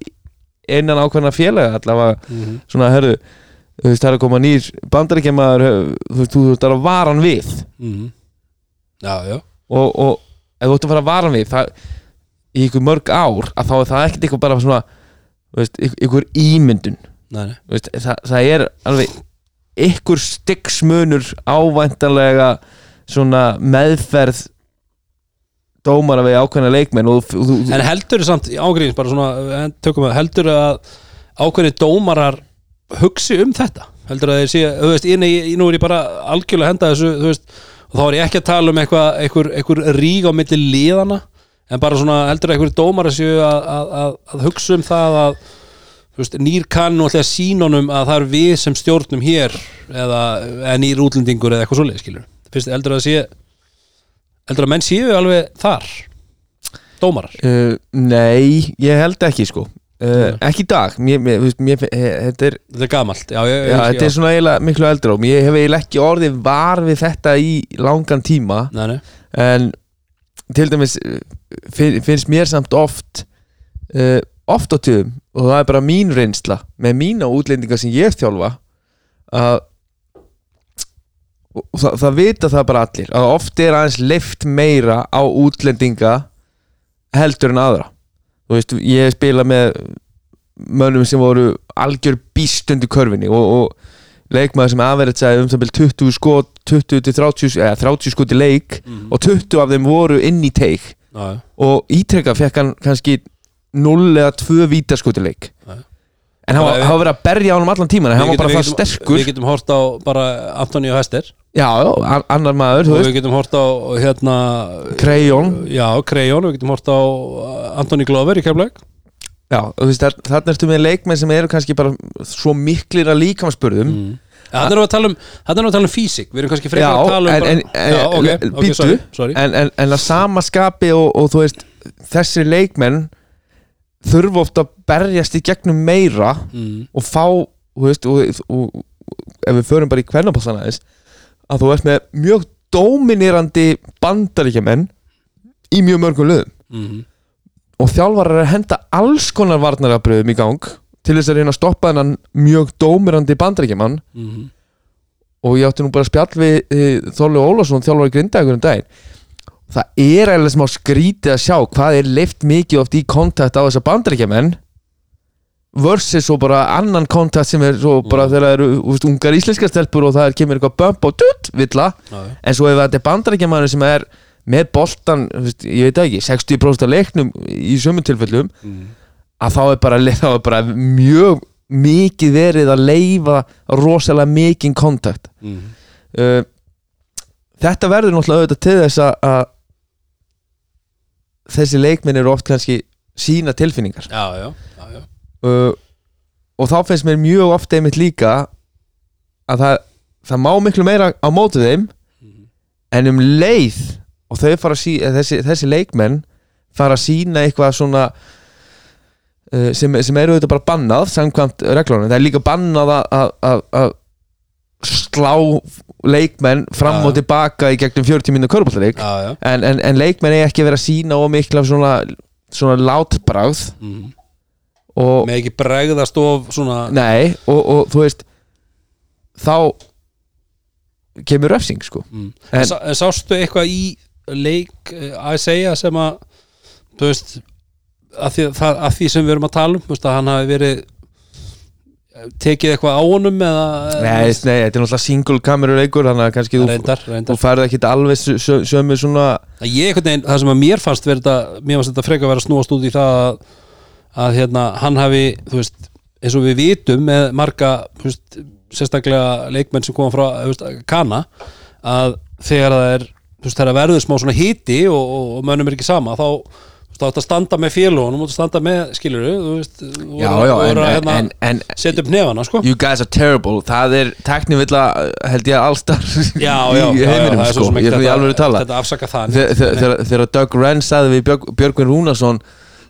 innan ákveðna félaga allavega Mhm. svona, herru þú veist, það er að koma nýr bandaríkjamaður þú veist, þú er að varan við Mhm. já, já og, og ef þú ert að fara að varan við það, í ykkur mörg ár að þá er það ekkert eitthvað bara svona veist, ykkur, ykkur ímyndun Nei, nei. Veist, það, það er alveg ykkur styggsmunur ávæntanlega svona meðferð dómara við ákveðna leikmenn og þú, þú, En heldur samt ágríðins bara svona, en tökum við, heldur að ákveðni dómarar hugsi um þetta? Heldur að þeir sé, þú veist, inni, nú er ég bara algjörlega að henda þessu, þú veist, og þá er ég ekki að tala um eitthvað, einhver, einhver rík á milli liðana, en bara svona heldur að einhver dómarar séu að, að, að, að hugsa um það að veist, nýr kann og alltaf sínunum að það er við sem stjórnum hér eða nýr útlendingur eða eitthvað svoleið, skilur. Fyrst, heldur að sé heldur að menn séu alveg þar? Dómarar? Uh, Nei, ég held ekki sko. Uh, ekki í dag. Mér, mér, mér, eh, þetta er, er já, þetta er svona eiginlega miklu eldra og ég hef eiginlega ekki orðið var við þetta í langan tíma. Nei, nei. en til dæmis fin- finnst mér samt oft uh, oft á tíðum og það er bara mín reynsla með mína útlendinga sem ég þjálfa að og það, það vita það bara allir að oft er aðeins leift meira á útlendinga heldur en aðra. Þú veist, ég hef spilað með mönnum sem voru algjör býst undir körfinni og, og leikmaður sem aðverðið um það byrja 20 skot 20 til 30, eða 30 skot í leik og 20 af þeim voru inn í teik. Já. og ítrekka fekk hann kannski 0 eða 2 vítaskot í leik. Já. en hann var, Bara- hann var verið að berja á hann allan tíman en hann Við var bara það við sterkur. Við getum hort á bara Antonio Hester já, já, an- annar maður, og við getum hort á hérna Krejón Já, Krejón, við getum hort á Antoni Glover í keflæk Já, þú veist, þar- þarna ertu með leikmenn sem eru kannski bara svo miklir að líkamspörðum mm. Þannig erum við að tala um Þannig erum við að tala um físik Við erum kannski Já, frekar að tala um en, bara, en, en, Já, ok, ok, býtu, sorry, sorry. En, en, en að sama skapi og, og þú veist þessir leikmenn þurfa ofta að berjast í gegnum meira mm. og fá þú veist, og, og, og ef við förum bara í kvennabóttan aðeins að þú ert með mjög dominerandi bandaríkjamenn í mjög mörgum löðum Mm. og þjálfarar er að henda alls konar varnarabröðum í gang til þess að reyna að stoppa þennan mjög dómirandi bandaríkjaman Mm. og ég átti nú bara spjall við e, Þorlu Ólafsson, þjálfari grindagur um daginn það er eiginlega smá skrítið að sjá hvað er leift mikið oft í kontakt á þessa bandaríkjamenn versus svo bara annan kontakt sem er svo bara þegar það eru úst, ungar íslenskar stelpur og það er, kemur eitthvað bump og dutt já. en svo ef þetta er bandaríkjamaður sem er með boltan, veist, ég veit ekki 60% af leiknum í sömum tilfellum Mm. að þá er bara, þá er bara mjög mikið verið að leifa rosalega mikið kontakt Mm. uh, þetta verður náttúrulega auðvitað til þess að, að þessi leikminn eru oft kannski sína tilfinningar Já, já, já, já. Uh, og þá finnst mér mjög ofta einmitt líka að það, það má miklu meira á mótu þeim en um leið og þau fara að sí, eða þessi, þessi leikmenn fara að sína eitthvað svona uh, sem, sem eru auðvitað bara bannað samkvæmt reglunum, það er líka bannað að- slá leikmenn fram Já. og tilbaka í gegnum 40 minna körbóltarík já, já. en, en, en leikmenn er ekki að vera að sína og mikla svona, svona látbráð Mm. Og, Með ekki bregðast of svona nei, og, og þú veist þá kemur refsing sko mm. En- en, en sástu eitthvað í leik eh, að segja sem að þú veist að því, það, að því sem við erum að tala um þú veist, að hann hafi verið eh, tekið eitthvað á honum eða nei, nei, þetta er náttúrulega single kameru leikur þannig að kannski þú, reyndar, þú reyndar. færði ekki alveg sö- sö- sömu svona ég veginn, það sem að mér fannst verið þetta, mér fannst þetta frekar að vera að snúast út í það að, að hérna, hann hafi þú veist, eins og við vitum með marga, þú veist, sérstaklega leikmenn sem koma frá, þú veist, Kana að þegar það er þú þegar verður smá svona hiti og, og, mönnum er ekki sama, þá þú átt að standa með félagunum, þú átt að standa með skilur þú veist, já, voru- að, hérna, setja upp nefana, sko. You guys are terrible það er teknivilla held ég allstar já, já, í heiminum sko, ég í alveg að tala. þetta afsaka það Þe- þe- þegar Doug Wren saði við Björg, Björgvin Rúnarsson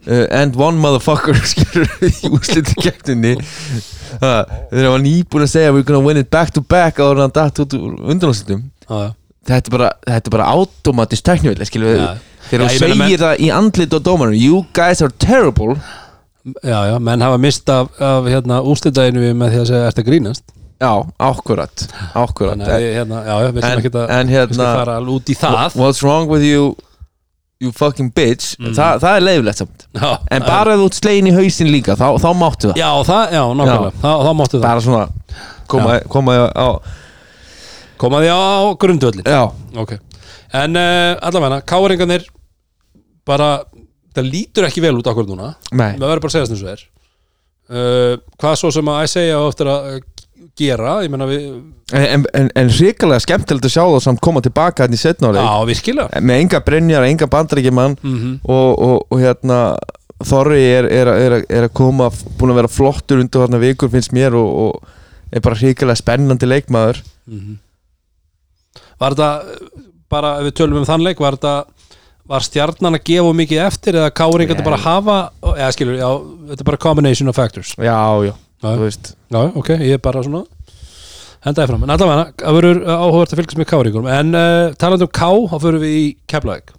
uh, and one motherfucker skilur í úrslitu gegninni þegar hann var nýbúin að segja we're gonna win it back to back á hann datt út úr undanlástum já, já. þetta er bara, þetta er bara automatist teknivill skilur við. Já. þegar þú segir það í andlit á dómarum you guys are terrible. Já, já, menn hafa mist af, af hérna, úrslitaðinu við með því að segja ertu að grínast? Já, Þannig að við, hérna, já, En- að en hérna- skal fara alveg út í það. what's wrong with you you fucking bitch. Þa, það er leiðilegt samt. Já, en bara þú slegin í hausinn líka þá, þá máttu það. Já, það, já, nákvæmlega, þá, þá máttu það. Bara svona koma, koma á Koma því á grundvöllin já, Ok, en uh, allavega, káringarnir bara, það lítur ekki vel út akkur núna, nei. Það verður bara að segja þess að er. Uh, Hvað svo sem að segja á eftir að gera, við en, en, en hrikalega skemmtilegt að sjá það samt koma tilbaka hérna í setnáleik Já, virkilega. Með enga brennjar, enga bandarækjumann mm og, og, og hérna Þorri er, er, er, er að koma búin að vera flottur undir þarna vikur finnst mér og, og er bara hrikalega spennandi leikmaður. Var þetta bara, ef við tölum um þann leik var þetta, var stjarnan að gefa mikið eftir eða káringar þetta bara hafa eða skilur, já, þetta er bara combination of factors? Já, já, Já. ok, ég er bara svona hendaði fram, en allavega það verður áhugavert að fylgjast með káringurum en uh, talandi um ká, þá förum við í Keflavík.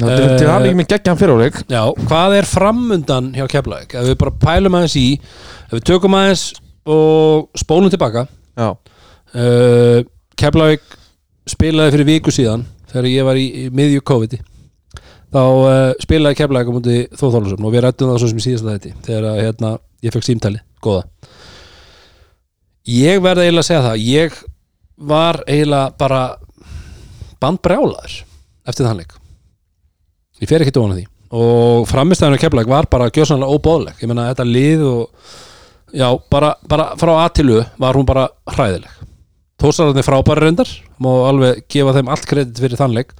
Það er til hann ekki með geggjan fyriráleik Já, hvað er framundan hjá Keflavík? Ef við bara pælum aðeins í ef við tökum aðeins og spólum tilbaka. Uh, Keflavík spilaði fyrir viku síðan þegar ég var í, í miðju COVID þá uh, spilaði keflaði á múti Þór Þólusum og við rættum það svo sem í síðasta þetta þegar að, hérna, ég fekk símtali, góða. Ég verði eiginlega að segja það ég var eiginlega bara bandbrjálaður eftir þann leik. Ég fer ekki dóna því. Og framistæðinu keflaði var bara gjössanlega óbóðleg ég meina þetta lið og já, bara, bara frá A til U var hún bara hræðileg. Tósararnir frábæri reyndar má alveg gefa þeim allt kredit fyrir þann leik.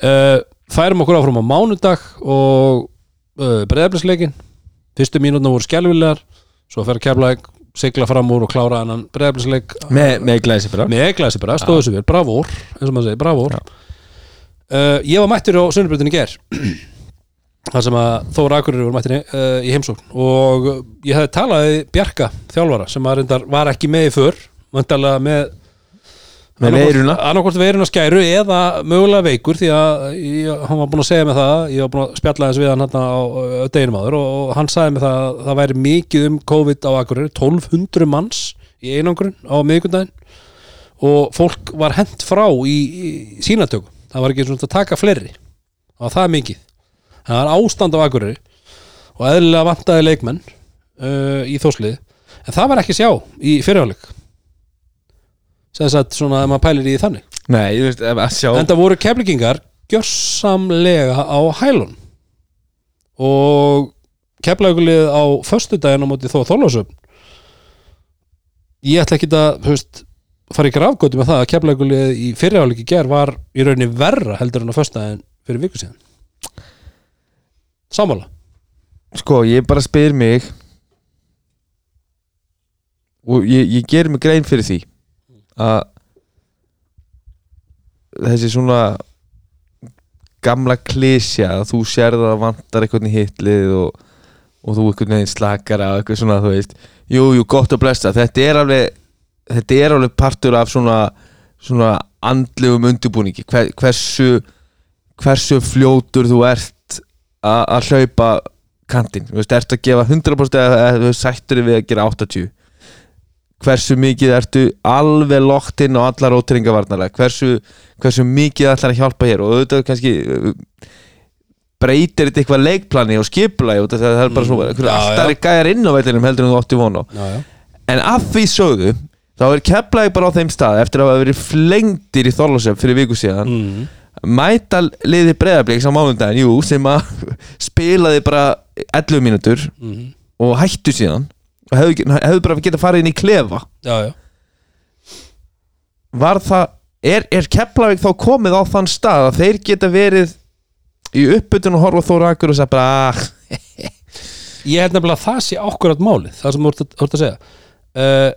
Uh, færum okkur áfram á mánudag og uh, breyðablisleikin fyrstu mínútna voru skelvilegar svo fer keflaði sigla fram úr og klára annan breyðablisleik með, glæsi bara með glæsi bara, stóðu sér vel, bravór eins og maður segir, bravór uh, ég var mættur á sunnubrutinni ger þar sem að Þóra Akureyri var mættinni uh, í heimsókn. Og ég hefði talað við Bjarka þjálfara sem að reyndar var ekki með í för vantarlega með Með veiruna. annarkvort veiruna skæru eða mögulega veikur því að ég, hann var búinn að segja mig það ég var búinn að spjalla þess við hann hérna á, á deginum áður og, og hann sagði mig það að það væri mikið um COVID á Akureyri 1200 manns í einangrun á miðvikundaginn og fólk var hent frá í, í sínatöku það var ekki svona að taka fleiri. Það var það mikið. Það var ástand á Akureyri og eðlilega vantaði leikmenn uh, í þóslið en það var ekki sjá í fyrirháleik sem sagt svona ef maður pælir í þannig. Nei, ég veist, ef að sjá en það voru keflingingar gjörsamlega á hælun og keflaugulið á föstudaginn á móti þó þólasöfn ég ætla ekki að veist, fara í grafgötu með það að keflaugulið í fyrirháleiki ger var í rauninni verra heldur en á föstudaginn fyrir viku síðan. Sammála? Sko, ég bara spyr mig og ég, ég ger mig grein fyrir því að þessi svona gamla klísja að þú sérð að vantar eitthvað í hitlið og, og þú eitthvað neginn slakar á eitthvað svona þú veist, jú, jú, gott að blessa. Þetta er alveg þetta er alveg partur af svona svona andlegum undirbúningi. Hver, hversu hversu fljótur þú ert að hlaupa kantinn, þú veist, ertu að gefa 100% eða þú sættur við að gera 80 hversu mikið ertu alveg lokt inn á allar ótringavarnarlega hversu, hversu mikið ætlar að hjálpa hér? Og auðvitað kannski uh, breytir þetta eitthvað leikplani og að það er bara svona Mm, já, alltaf er gæjar inn á veilinum heldur en þú átti von á. Já, já. en af því sögðu þá er keflaði bara á þeim stað eftir að hafa verið flengtir í Þorlásöf fyrir viku síðan. Mm. mæta liði breyðabliks á mánundaginn, jú, sem að spilaði bara 11 mínútur Mm. og hættu síðan og hefðu, hefðu bara getað farið inn í klefa. Já, já. Var það, er, er Keflavík þá komið á þann stað að þeir geta verið í uppbytun og horfa Þóra Akur og segja bara ah, ég held nefnilega að það sé ákvörðat málið það sem þú ert að, að segja. Uh,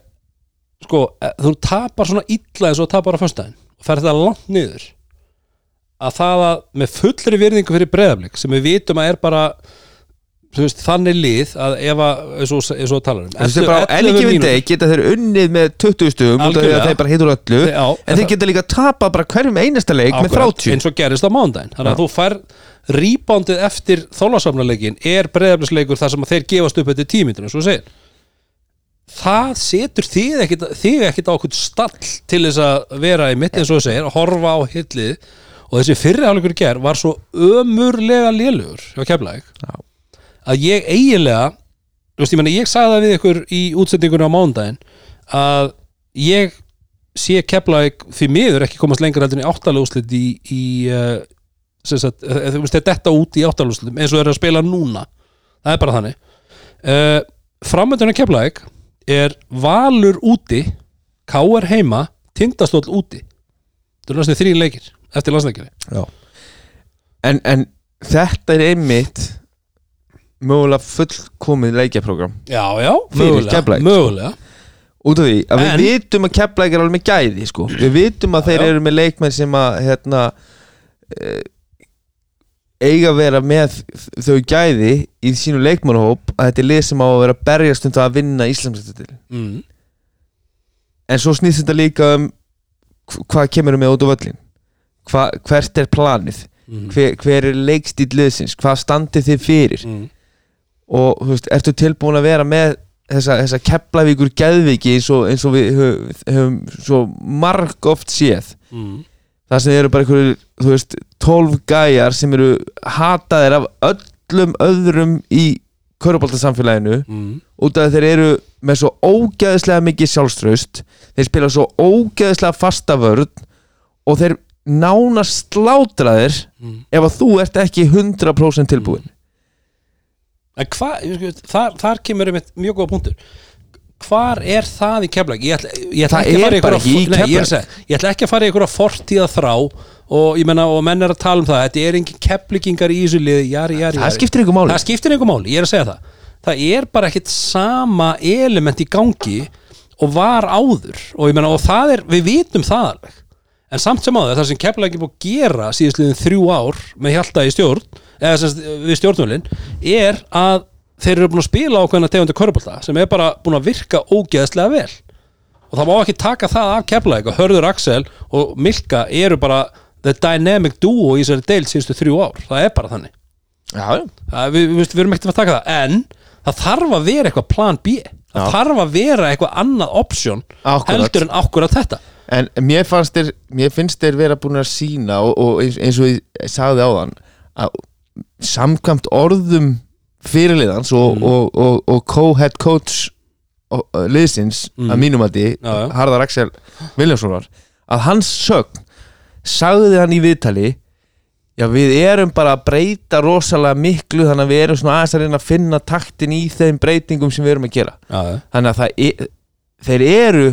sko, eh, þú tapar svona illa eins og tapar á föstudaginn og fer þetta langt niður að það að með fullri virðingu fyrir breyðaflik sem við vitum að er bara veist, þannig lið að ef að, eins og, eins og þú talar um þessi bara á 11 enni gefin mínútur- deg geta þeir unnið með 20 stugum út af því að þeir bara heitur öllu Já, en þeir geta líka tapað bara hverjum einasta leik með Akkurat, 30 eins og gerist á mándaginn þannig að þú fær rýbándið eftir þólasafnarleikin er breyðaflisleikur þar sem að þeir gefast upp eftir tímyndur eins og segir. Það setur þig ekkit á okkur stall til þess að vera í mitt eins og segir að horfa á hillið. Og þessi fyrriháleikur ger var svo ömurlega lélugur hjá Já. Að ég eiginlega þú veist, ég, meni, ég sagði það við ykkur í útsendingunni á mándaginn að ég sé Keflavík því miður ekki komast lengur heldur en í áttalúslit í, í uh, sagt, uh, þú veist, þetta út í áttalúslitum eins og þeir eru að spila núna. Það er bara þannig. Uh, framöndunum Keflavík er Valur úti K.R. heima, Tindastóll úti. Er næstu þrý leikir eftir landsleikari en, en þetta er einmitt mögulega fullkomið leikjaprógram já, já, mögulega, sko. mögulega. út af því að við En- vitum að Keflæk er alveg með gæði sko. við vitum að Já, þeir já. eru með leikmenn sem að hérna eh, eiga að vera með þau gæði í sínu leikmannhóp að þetta er lið sem á að vera berjast um það að vinna Íslandsrættil Mm. en svo snýst þetta líka um hv- hvað kemur með út á völlin Hva, hvert er planið Mm. hver, hver er leikstíl liðsins hvað standið þið fyrir Mm. Og þú veist, ertu tilbúin að vera með þessa, þessa keplavíkur geðviki eins og, eins og við höfum, svo marg oft séð Mm. það sem eru bara einhverju, þú veist 12 gæjar sem eru hataðir af öllum öðrum í köruboltasamfélaginu mm. út af þeir eru með svo ógeðslega mikið sjálfströst þeir spila svo ógeðslega fasta vörn og þeir nánast slátraðir Mm. ef að þú ert ekki 100% tilbúin En hvað, þar, þar kemur einmitt mjög góða punktur. Hvar er það í keflag? Ég ætla, ég ætla Það ekki að er fara í bara einhverja ekki í nei, ég, er ég ætla ekki að fara í einhverja fortíða þrá og menna, og menn er að tala um það. Þetta er engin keflingingar í þessu liði. Jari, jari, það jari. máli. Það skiptir einhver máli, ég er að segja það. Það er bara ekkit sama element í gangi og var áður. Og menna, og það er, við vitum það alveg. En samt sem áður, það sem keflag ekki búið að gera síðastliðin þrjú ár með hjálta í stjórn eða sem sagt, við stjórnvölin er að þeir eru búin að spila ákveðna tegundu körbólta sem er bara búin að virka ógeðslega vel. Og það má ekki taka það af keflag og Hörður Axel og Milka eru bara the dynamic duo í þessari deil síðustu þrjú ár, það er bara þannig. Já, það, við, við, við erum ekkert að taka það. En það þarf að vera eitthvað plan B. Það Já. þarf að vera eitthvað annað option Akkúrat. heldur en akkurat þetta. En mér, fannst þér, mér finnst þeir vera búin að sína og, og eins, eins og ég sagði áðan að samkvæmt orðum fyrirliðans og, Mm. og, og, og co-head coach liðsins Mm. að mínum að því Já, já. Harðar Axel Viljámssonar að hans sögn sagði hann í viðtali já við erum bara að breyta rosalega miklu þannig að við erum svona aðeins að reyna að finna taktin í þeim breytingum sem við erum að gera já, þannig að það er, þeir eru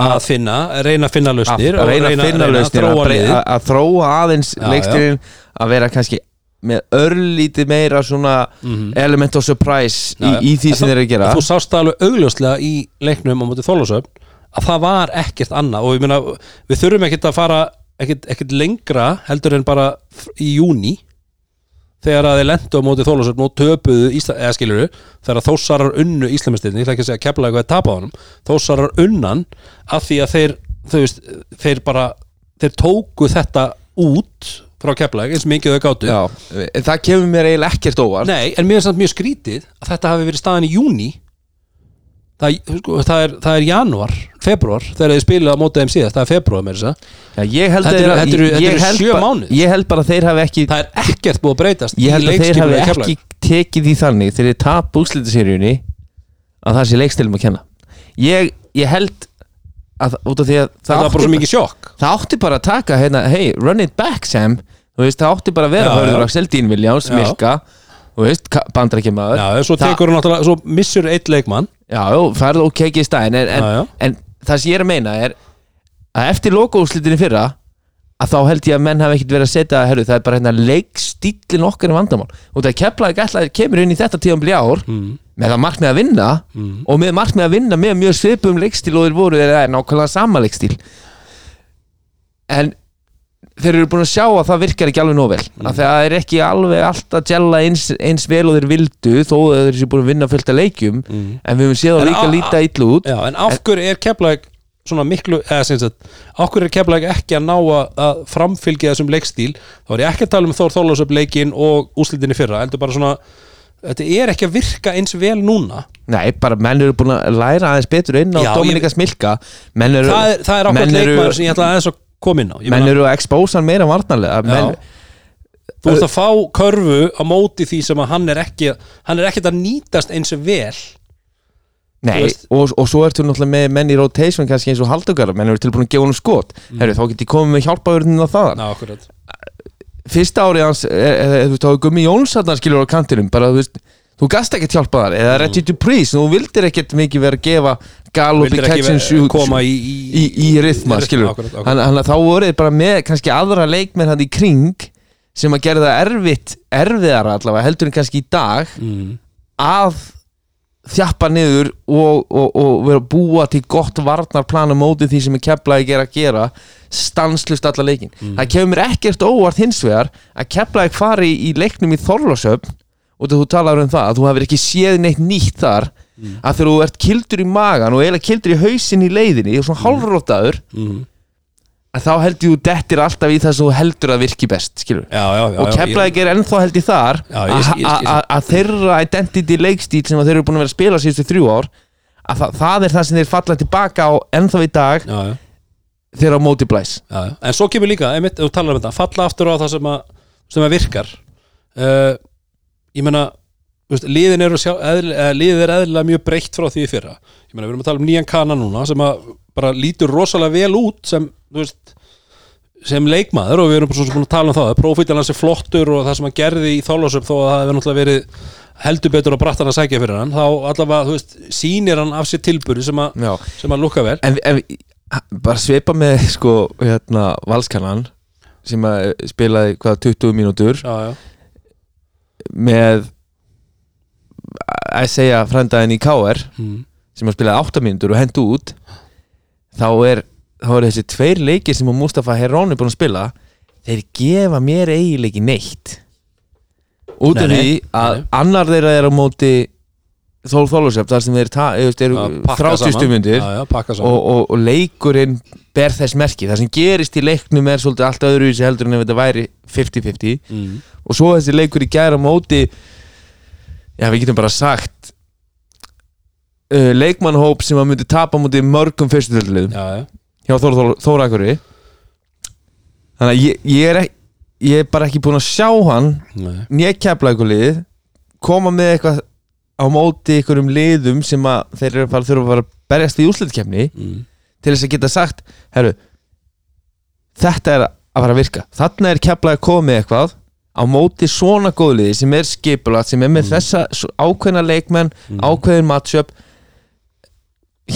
að finna, reyna að finna lausnir að, að reyna að finna lausnir að, að, að þróa aðeins Já, leikstirinn að vera kannski með örlítið meira svona Mhm. element of surprise já. í, í því sem þeir eru að gera þú sást alveg augljóslega í leiknum á móti Þólasöfn að það var ekkert annað og ég meina við þurfum ekkert að fara ekkert, ekkert lengra heldur en bara í júni þegar að þeir lendu á móti Þólasöfn og töpuðu Ísla, eða skiluru þegar þósarar unnu Íslamistinni, ég ætla ekki að segja kepla eitthvað að tapa á honum, þósarar unnan af því að þeir veist, þeir bara, þeir tóku þetta út frá kepla eins mikið þau gátu. Já, en það kemur mér eiginlega ekkert óvart. Nei, en mér er samt mjög skrítið að þetta hafi verið staðan í júni það, sko, það, er, það er januar, februar þegar þið spilaði á mótið þeim síðast, það er februar með þess að ég held Þetta eru- ég eru held sjö bara- mánuðir. Ég held bara að þeir hafi ekki það er ekkert búið að breytast Ég held að þeir hafi ekki tekið því þannig þegar þeir tap úrslitaseríunni að það sé leikstilum að kenna. Ég, ég held að út af því að Það var bara svo mikið sjokk það átti bara að taka hérna, hey, run it back Sam þú veist, það átti bara að vera Já, Hörður já. Axel, Dín Viljáns, Já. Milka þú veist, bandrækjamaður Já, svo Það- tekur hún náttúrulega, svo missur eitt leikmann já, já, færð ok ekki í stæðin en, en, Já, já. en það sem ég er að meina er að eftir logoúslitinni fyrra að þá held ég að menn hafi ekkert verið að setja herru, það er bara hérna leikstílin okkar í vandamál og það keflaði gætlaði kemur inn í þetta tíðanbli ár mm. með það markmið að vinna Mm. og með markmið að vinna með mjög svipum leikstíl og þeir voru þeir er nákvæmlega sama leikstíl en þeir eru búin að sjá að það virkar ekki alveg nóg vel mm. að það er ekki alveg alltaf gella eins, eins vel og þeir vildu þó að þeir séu búin að vinna fullt af leikjum Mm. en við höfum séð að líka líta illa út Já, en af hverju er Keflavík svona miklu, eða sem sagt hverju er Keflavík ekki að ná að, framfylgja þessum leikstíl, þá er ég ekki að tala um Þór Þórlásöp leikin og úslitinni fyrra heldur bara svona, þetta er ekki að virka eins vel núna. Nei, bara menn eru búin að læra aðeins betur inn á Já, Dominika Smilka. Menn eru, það er, það er eru, leikmaður sem ég ætla aðeins að koma inn á. Ég menn eru að expósa hann meira varnarlega. Menn, þú ert að fá körfu á móti því sem að hann er ekki hann er ekkert að nýtast eins vel Nei, veist- og, og svo ertu náttúrulega með menn í rotation kannski eins og haldugar, menn eru tilbúin að gefa honum skot. Mm. Herru, þá get ég komið með hjálpaðurinn á það Ná, Fyrsta árið hans, e, e, þú veist, þá er Gummi Jónsson skilur á kantinum, bara þú veist þú gast ekkert hjálpa þar, eða Reggie Dupree þú vildir ekkert mikið vera að gefa Gallup í Vildir ekki catch and shoot koma í, í, í, í rithma, skilur. þannig að þá voruð bara með kannski aðra leikmenn hann í kring sem að gera það erfitt erfiðara allavega heldur en kannski í dag mm. að þjappa niður og, og, og vera búa til gott varnarplan á móti því sem er keflaði gera að gera stanslust alla leikin það kemur ekkert óvart hins vegar að keflaði fari í, leiknum í Þorlásöfn og þú talar um það að þú hefur ekki séð neitt nýtt þar að þegar þú ert kildur í magan og eiginlega kildur í hausin í leiðinni og svona hálfrótaður Mm. Að þá heldur þú dettir alltaf í það sem þú heldur að virki best Já, já, já, og Keflavík er ennþá held í þar að- þeirra identity leikstíl sem þeir eru búin að vera að spila síðustu þrjú ár að það, það er það sem þeir falla tilbaka á ennþá í dag já, já. þegar á móti blæs. Já, já. en svo kemur líka, einmitt, ef þú talar um þetta falla aftur á það sem að, sem að virkar. Uh, ég veist, liðin sjá, eðl, liðið er eðlilega mjög breytt frá því fyrra. Ég meina, við erum að tala um nýjan kana núna sem að bara lítur rosalega vel út sem, veist sem leikmaður og við erum bara svo sem búin að tala um það profílan hans er flottur og það sem hann gerði í þálasöp þó að það hefur náttúrulega verið heldur betur að brattan að sækja fyrir hann þá allavega, þú veist, sýnir hann af sér tilbúri sem sem að lukka vel. En, en bara svipa með sko hérna valskannan sem að spilaði hvað 20 mínútur. Já, já, með að segja frændaðin í KR mm. sem að spilaði 8 mínútur og hendu út þá er, þá er þessi tveir leikir sem Mustafa Herón er búin að spila þeir gefa mér eiginleiki neitt út af því að nei. annar þeirra er á móti Þór Þólusöf þar sem þeir eru, eru Já, pakka 30 saman. stumundir já, já, pakka saman og, og, og leikurinn ber þess merki það sem gerist í leiknum er svolítið allt öðru í sig heldur en ef þetta væri 50-50 mm. og svo þessi leikur í gæra móti já við getum bara sagt uh, leikmannhóp sem að myndi tapa móti mörgum fyrstutöldulegum já, já, hjá Þór, Þór, Þórakuri þannig að ég, ég er ekki ég er bara ekki búinn að sjá hann nei. nýja keflaugulið koma með eitthvað á móti einhverjum liðum sem að þeir eru að fara, þurfa að fara að berjast í úrslitkefni mm. til þess að geta sagt herru, þetta er að fara að virka. Þarna er keflaði að koma með eitthvað á móti svona góðliði sem er skipulat sem er með þessa svo ákveðna leikmenn ákveðin matchup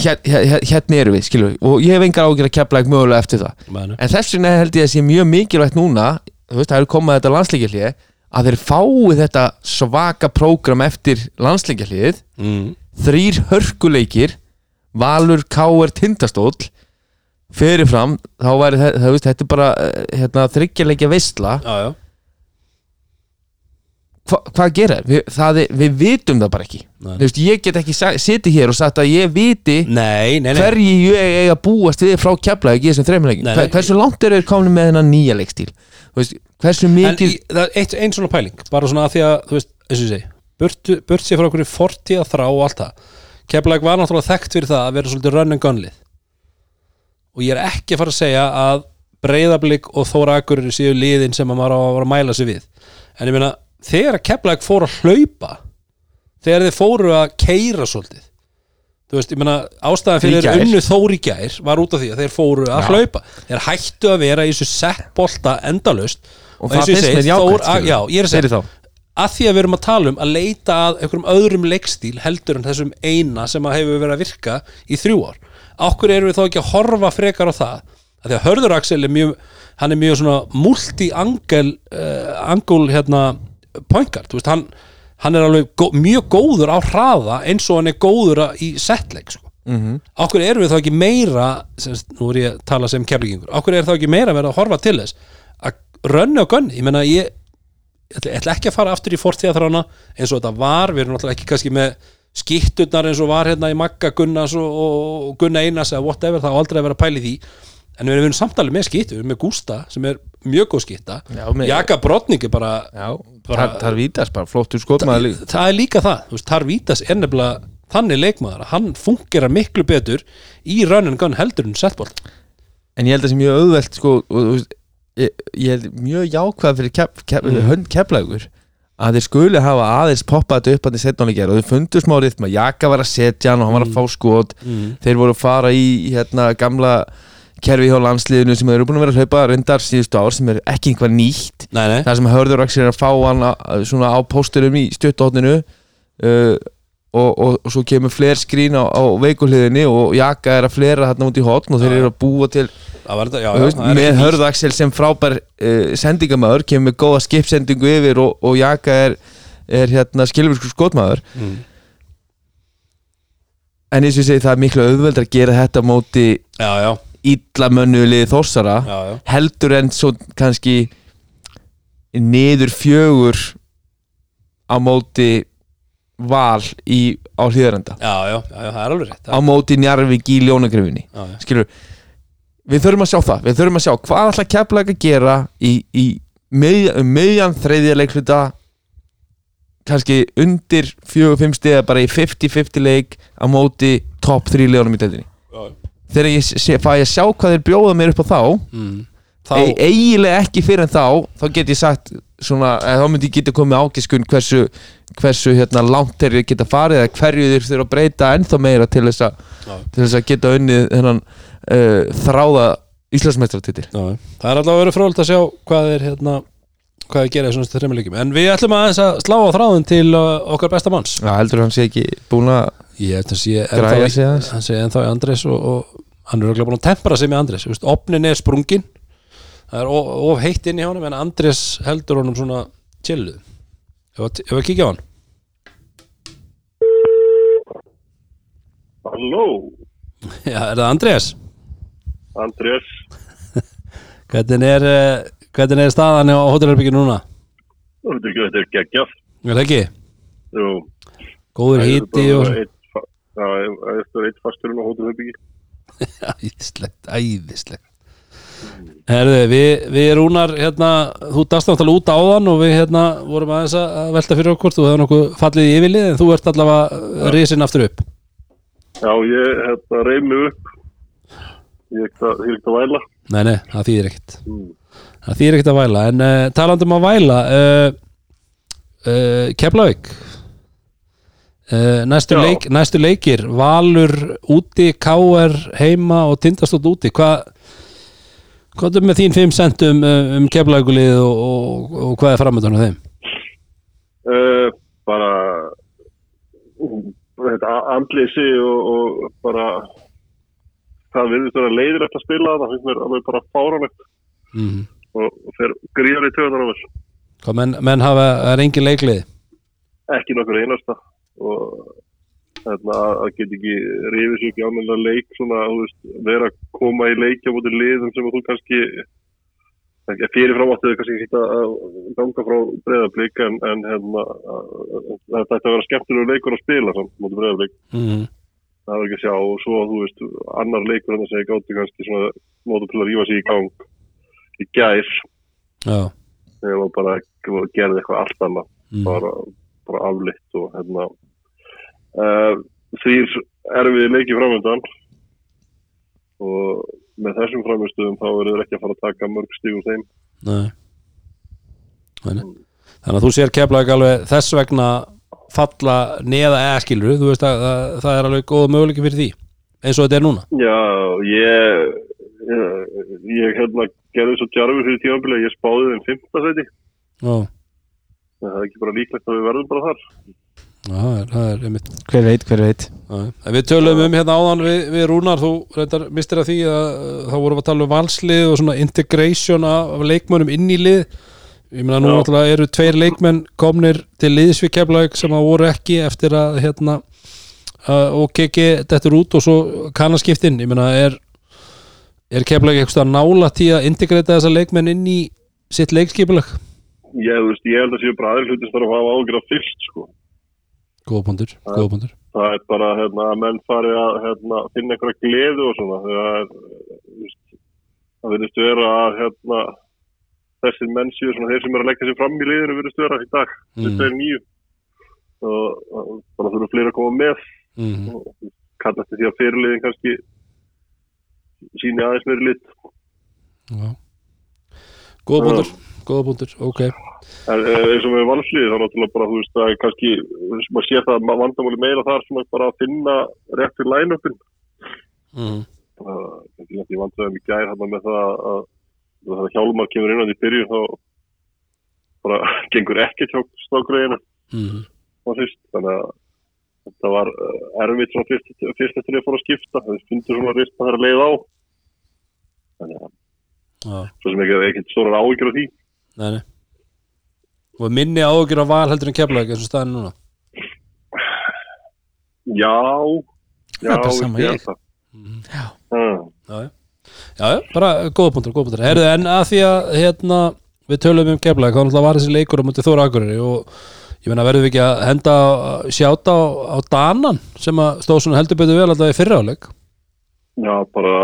hér, hér, hérna eru við skilur og ég hef engar ágjör að keflaði mögulega eftir það. Mænu. en þess vegna held ég að sé mjög mikilvægt núna veist, það eru komað þetta landsleikjarlið að þeir fái þetta svaka prógram eftir landsleikjarlið mm. þrýr hörkuleikir Valur, Káer, Tindastóll fyrirfram þá væri þetta, það, veist, þetta bara eh, hérna, þryggjarleikja veistla já, já, Hva, hvað gera við, það er, við vitum það bara ekki. Veist, ég get ekki sitið hér og sagt að ég viti nei, nei, nei. hverji ég eiga að búast við frá keflaði í þessum Nei, Hver, hversu langt eru þeir komin með þennan nýja leikstíl veist, hversu en mikið er einn svona pæling bara svona að því að, þú veist, eins og ég segi burt, burt sér frá okkur fortíða þrá og allt það. Keflæk var náttúrulega þekkt fyrir það að vera svolítið run and gun lið. Og ég er ekki að fara að segja að breyðablík og Þóra Akureyri séu liðin sem að maður á að að mæla sig við. En ég meina, þegar að Keflæk fór að hlaupa þegar þeir fóru að keira svolítið þú veist, ég meina, ástæðan fyrir unnu Þóri gær var út af því að þeir fóru að Já. hlaupa. Þeir hættu að vera í þessu settbolta endalaust. Og eins það finnst mér jákvæmt að- já, ég er að segja að því að við erum að tala um að leita að einhverjum öðrum leikstíl heldur en þessum eina sem að hefur verið að virka í þrjú ár. Okkur erum við þá ekki að horfa frekar á það? Að því að Hörður Axel er mjög hann er mjög svona multi-angel uh, angul hérna pointguard, þú veist, hann, hann er alveg gó, mjög góður á hraða eins og hann er góður í setleik sko. mm -hmm. okkur erum við þá ekki meira sem, nú er ég að tala sem keflingingur okkur er þá ekki meira að vera að horfa til þess að rönni og gönni, ég meina ég ætla, ekki að fara aftur í fortíðaþrána eins og þetta var, við erum náttúrulega ekki kannski með skitturnar eins og var hérna í Magga Gunnars og, og, Gunna Einars eða whatever, það á aldrei að vera pæli því en við erum samtalið með skittur, við erum með Gústa sem er mjög góð með- Jaka Brotning er bara Já, Bara- Tar- Tarvítas bara flottur skotmaður líka það er líka það, þú veist, Tarvítas er nefnilega þannig leikmaður að hann fungerar miklu betur í run and gun heldur en setbolt En ég held að það sé mjög auðvelt sko, og, veist, ég, ég held mjög jákvæð fyrir kef, kef, Mm. hönd keflagur að þeir skuli hafa aðeins poppað þetta upp hann í setnáleikjar og þeir fundu smá rithma. Jaka var að setja hann og hann var að fá skot. Mm. þeir voru að fara í hérna, gamla kerfi hjá landsliðinu sem eru búin að vera að hlaupa reyndar síðustu ár sem er ekki einhvað nýtt. Nei, nei, það sem hörður er að fá hann svona á pósturum í stuttóttinu uh, og, og, og svo kemur fler skrín á, á veikuhliðinni og Jaka er að flera þarna út í hotn og þeir Já. eru að búa til þetta, já, já er með hörðu Axel sem frábær uh, sendingamæður kemur með góða skipsendingu yfir og, og Jaka er, er hérna skilfursku skotmaður. Mm. en eins og ég segi það er miklu auðveld að gera þetta móti Já, já, illa mönnuðlið þorsara já, já. heldur en svo kannski niður fjögur á móti val í, á hlýðarenda Já, já, já, það er alveg rétt á móti Njarvík í ljónagrifinni skilur við þurfum að sjá það, við þurfum að sjá hvað ætla keflag að gera í, í mið, um þriðja leikluta kannski undir fjögur, fimm stiða bara í 50-50 leik á móti top 3 leunum í deildinni þegar ég sé, fæ að sjá hvað þeir bjóða mér upp á þá mm. þá, e eiginlega ekki fyrir en þá þá get ég sagt svona, þá myndi ég geta komið ágiskun hversu, hversu hérna, langt þeir geta farið eða hverju þeir þurfa að breyta ennþá meira til þess að, Já. til þess að geta unnið þennan uh, þráða Íslandsmeistaratitil já, það er alltaf að vera frólægt að sjá hvað er hérna hvað að gera í svona þreymalegjum en við ætlum aðeins að slá á þráðin til uh, okkar besta manns. Já, heldur hann sé ekki búin að að ennþá, sig aðeins. hann sé ennþá í Andres og, og hann er örugglega búin að tempera sig með Andres Vist, opnin er sprungin það er of, of heitt inn í honum en Andres heldur honum svona chilluð ef að- ef að kíkja á hann. Halló, já, er það Andres? Andrés. hvernig er, uh, hvernig er staðan á hótelherbygginu núna? Þetta er, geggjaf. er það ekki? Jú, góður híti og það er eitt fasturinn á hótelherbyggi. æðislegt, æðislegt Herðu, við, við rúnar hérna, þú dast náttúrulega út áðan og við hérna vorum aðeins að velta fyrir okkur þú hefur nokkuð fallið í yfirlið en þú ert allavega risin aftur upp Já, ég hérna, reyf mig upp. Ég er ekkert að væla. Nei, nei, það þýðir ekkert Mm. Það þýðir ekkert að væla en uh, talandum að væla uh, uh, Keflavík næstu, leik, næstu leikir Valur úti, K.R. heima og Tindastótt úti hvað hvað er með þín 5 centum uh, um Keflavíkulið og, og, og hvað er framöndan á þeim? Uh, bara um, þetta andleysi og, og bara það virðist vera leiðir eftir að spila það finnst mér alveg bara fáránlegt Mm. Og, og fer gríðar í töðunar á þess Hvað menn, menn hafa, er engin leiklið ekki nokkur einasta. Og hérna, að geta ekki sér ekki ánægilega leik svona, veist, vera að koma í leikja mútið liðum sem að þú kannski ekki fyrirfram áttu þau kannski ekki að ganga frá breyðablík en, en hérna, að- að- þetta ætti að vera skemmtilegur leikur að spila samt mútið breyðablík mm. það var ekki að sjá. Og svo þú veist annar leikur en þess að ég gátti kannski svona móta til að rífa sig í gang í gær Já þegar maður bara gerði eitthvað allt annað mm. bara, bara aflitt og hérna uh, þrýr erfið leiki framöndan og með þessum framistöðum þá verður ekki að fara að taka mörg stíg úr þeim Nei. Nei, nei. Þannig að þú sér Keflavík alveg þess vegna falla neða eða skilur þú veist að, að það er alveg góð möguleiki fyrir því eins og þetta er núna Já, ég ég, ég hérna gerði svo djarfur fyrir tímanbili að ég spáði þeim fymta seti Já, það er ekki bara líklegt að við verðum bara þar. Já, það er, það er einmitt Hver veit, hver veit. Já, en Við töluðum um hérna áðan við, við Rúnar þú reyndar mistir að því að uh, þá vorum við að tala um valslið og svona integration af, leikmönnum inn í lið. Ég meina nú náttúrulega eru tveir leikmenn komnir til liðs við Keflavík sem að voru ekki eftir að hérna uh, og keki dettur út og svo kannaskiptinn, ég meina er er Keflavík eitthvað nála til að integrata þessa leikmenn inn í sitt leikskipulag ég, veist, ég held að séu bara aðri hluti þarf að hafa ágjör af fyrst sko. góða punktur, góða punktur það er bara hérna, að menn fari að hérna, finna einhverja gleðu og svona það er það verðist vera að hérna, þessir menn séu svona þeir sem er að leggja sér fram í liðinu verðist vera í dag Mm. þetta er nýju og og bara þurfa fleiri að koma með mm. og kalla eftir því að fyrirliðin kannski síni aðeins meiri lit. Já. góða punktur, góða punktur, ok. En eh, eins og með valsliði þá náttúrulega bara þú veist það er kannski, maður sé það að vandamáli meira þar bara að finna rétt fyrir line-upin. Mm. ekki lent í vandræðum í gær hann með það að það að hjálmar kemur inn á því byrju þá bara gengur hjá snákgreðinu Mm. á fyrst þannig að þetta var eh, erfitt svona fyrst, fyrst eftir að fóra að skipta. Það fundur svona rist að það er að leið á þannig að svo sem ekki ekkert stórar áhyggjur af því Nei, nei. Og minni áhugjur á val heldur en keflaug eins og staðin núna já já, Það er bara sama ég ég. held það Mhm. Já. Já, já. Já, já, bara góða punktur, góða punktur Herðu, en að því að hérna, við tölum um keflaug, þá náttúrulega var þessi leikur á mútið Þóra Akureyri og ég meina verðum við ekki að henda að sjáta á, á Danan sem að stóð svona heldur betur vel alltaf í fyrra áleik já, bara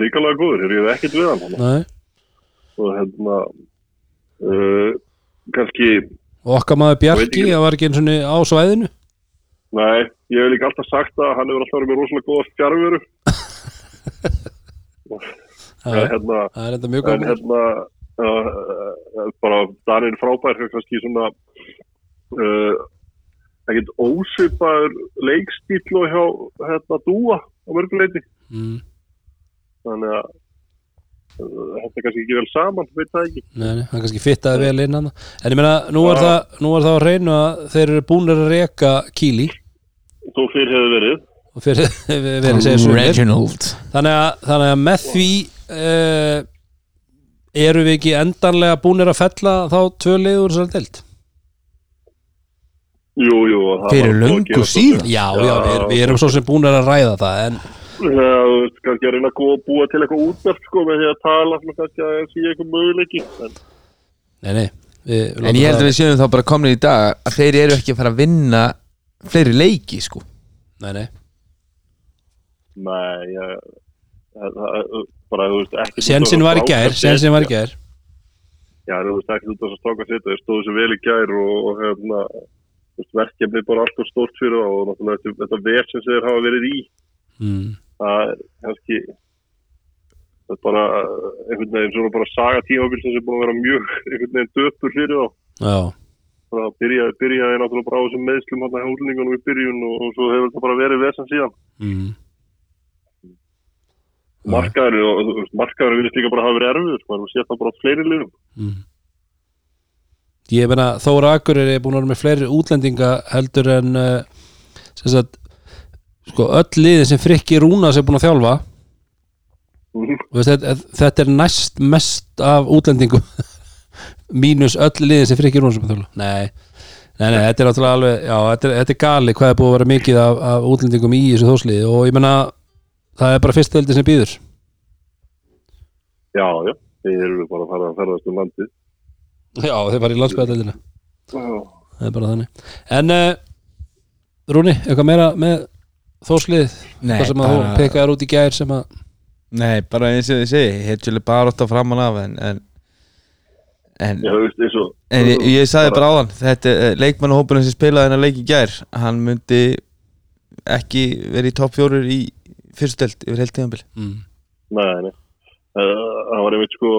ríkalega góður, ég hef ekkert við hann Nei. og hérna uh, kannski og okkar maður Bjarki, það var ekki eins og á svæðinu? Nei, ég hef líka alltaf sagt að hann hefur alltaf verið með rosalega góða fjárveru Já, En hérna, það er enda mjög en góð hérna uh, bara Danir frábær kannski svona uh, ekkert ósvipaður leikstíl og hjá hérna Dúa á mörguleiti mm. þannig að uh, þetta er kannski ekki vel saman, veit það ekki. Nei, nei, hann kannski fittaði vel inn hann En ég meina, nú er, Já. það, nú er það á reynu að þeir eru búnir að reka Kíli. Þó fyrir hefur verið. Og fyrir verið segja þannig að, þannig að með því uh, eru við ekki endanlega búnir að fella þá tvö liður þessar deild? Jú, jú það Fyrir að löngu síðan. Já, já, við, við erum svo sem búnir að ræða það en Já, þú veist, kannski að reyna að góða búa til eitthvað útverf sko með því að tala svona kannski að það sé eitthvað möguleiki en Nei, nei við, En ég held að við séum þá bara komin í dag að þeir eru ekki að fara að vinna fleiri leiki sko. Nei, nei. Nei, ég bara, þú veist, ekki Sjensin var í gær, sjensin var í gær. Já, þú veist, ekki út af þess að stráka sitt þeir stóðu sér vel í gær og, og hérna verkefni bara alltaf stórt fyrir það og náttúrulega þetta, þetta ver sem þeir hafa verið í. Mm. Það er kannski það er bara einhvern veginn svona bara saga tímabil sem er búin að vera mjög einhvern veginn döpur fyrir þá Já, bara byrjaði byrja náttúrulega bara á þessum meðslum hann að húlingunum í byrjun og, og svo hefur þetta bara verið vesen síðan mm. markaður og markaður vilja líka bara hafa verið erfiður sko, sé það bara fleiri liðum Mm. Ég meina Þóra Akureyri er búin að vera með fleiri útlendinga heldur en uh, sem sagt sko öll liðin sem Frikki Rúnas er búin að þjálfa. Þú veist, þetta, þetta er næst mest af útlendingum. Mínus öll liðin sem Frikki Rúnas er búin að þjálfa. Nei, nei, nei, þetta er náttúrulega alveg já, þetta er, þetta er gali hvað er búið að vera mikið af, af útlendingum í þessu þósliði og ég meina það er bara fyrst heldur sem býður já, já, þeir eru bara að fara að ferðast um landið. Já, þeir var í landsbæðadeldina já, það er bara þannig. En uh, Rúni, eitthvað meira með þóslið Nei, hvað sem að þú pekaðar út í gær sem að Nei, bara eins og ég segi Hedjuleg bara átt að framan af en en, en, já, veist, eins og en ég, ég sagði bara áðan þetta er leikmannahópurinn sem spilaði hennar leik í gær hann myndi ekki verið í topp fjórir í fyrstelt yfir heilt tíðanbili mm. Nei, nei. Uh, það var einmitt sko,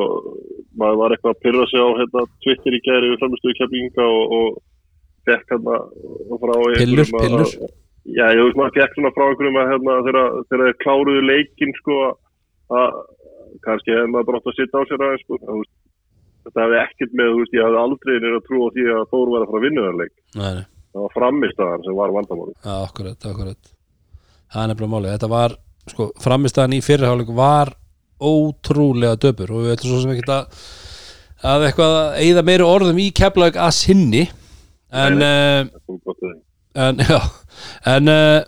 maður var eitthvað að pyrra sig á hérna, Twitter í gæri við framistuðu keflinga og, og fekk hérna frá Pillur, að- pillur. Já, ég veist maður fekk svona frá einhverjum að hérna, þegar, þeir kláruðu leikinn sko, að kannski hefði maður bara átt að sitta á sér aðeins sko, en, þú veist, þetta hefði ekkert með, veist, ég hefði aldrei nýr að trúa því að Þór var að fara að vinna þar leik. Nei, Það var framistæðan sem var vandamáli. já, akkurat, akkurat það er nefnilega máli, þetta var sko, framistæðan í fyrirháleik var ótrúlega döpur og við ætlum svo sem ekki að að eitthvað að eigða meiri orðum í keflaug að sinni en, Nei, að því. en já en uh,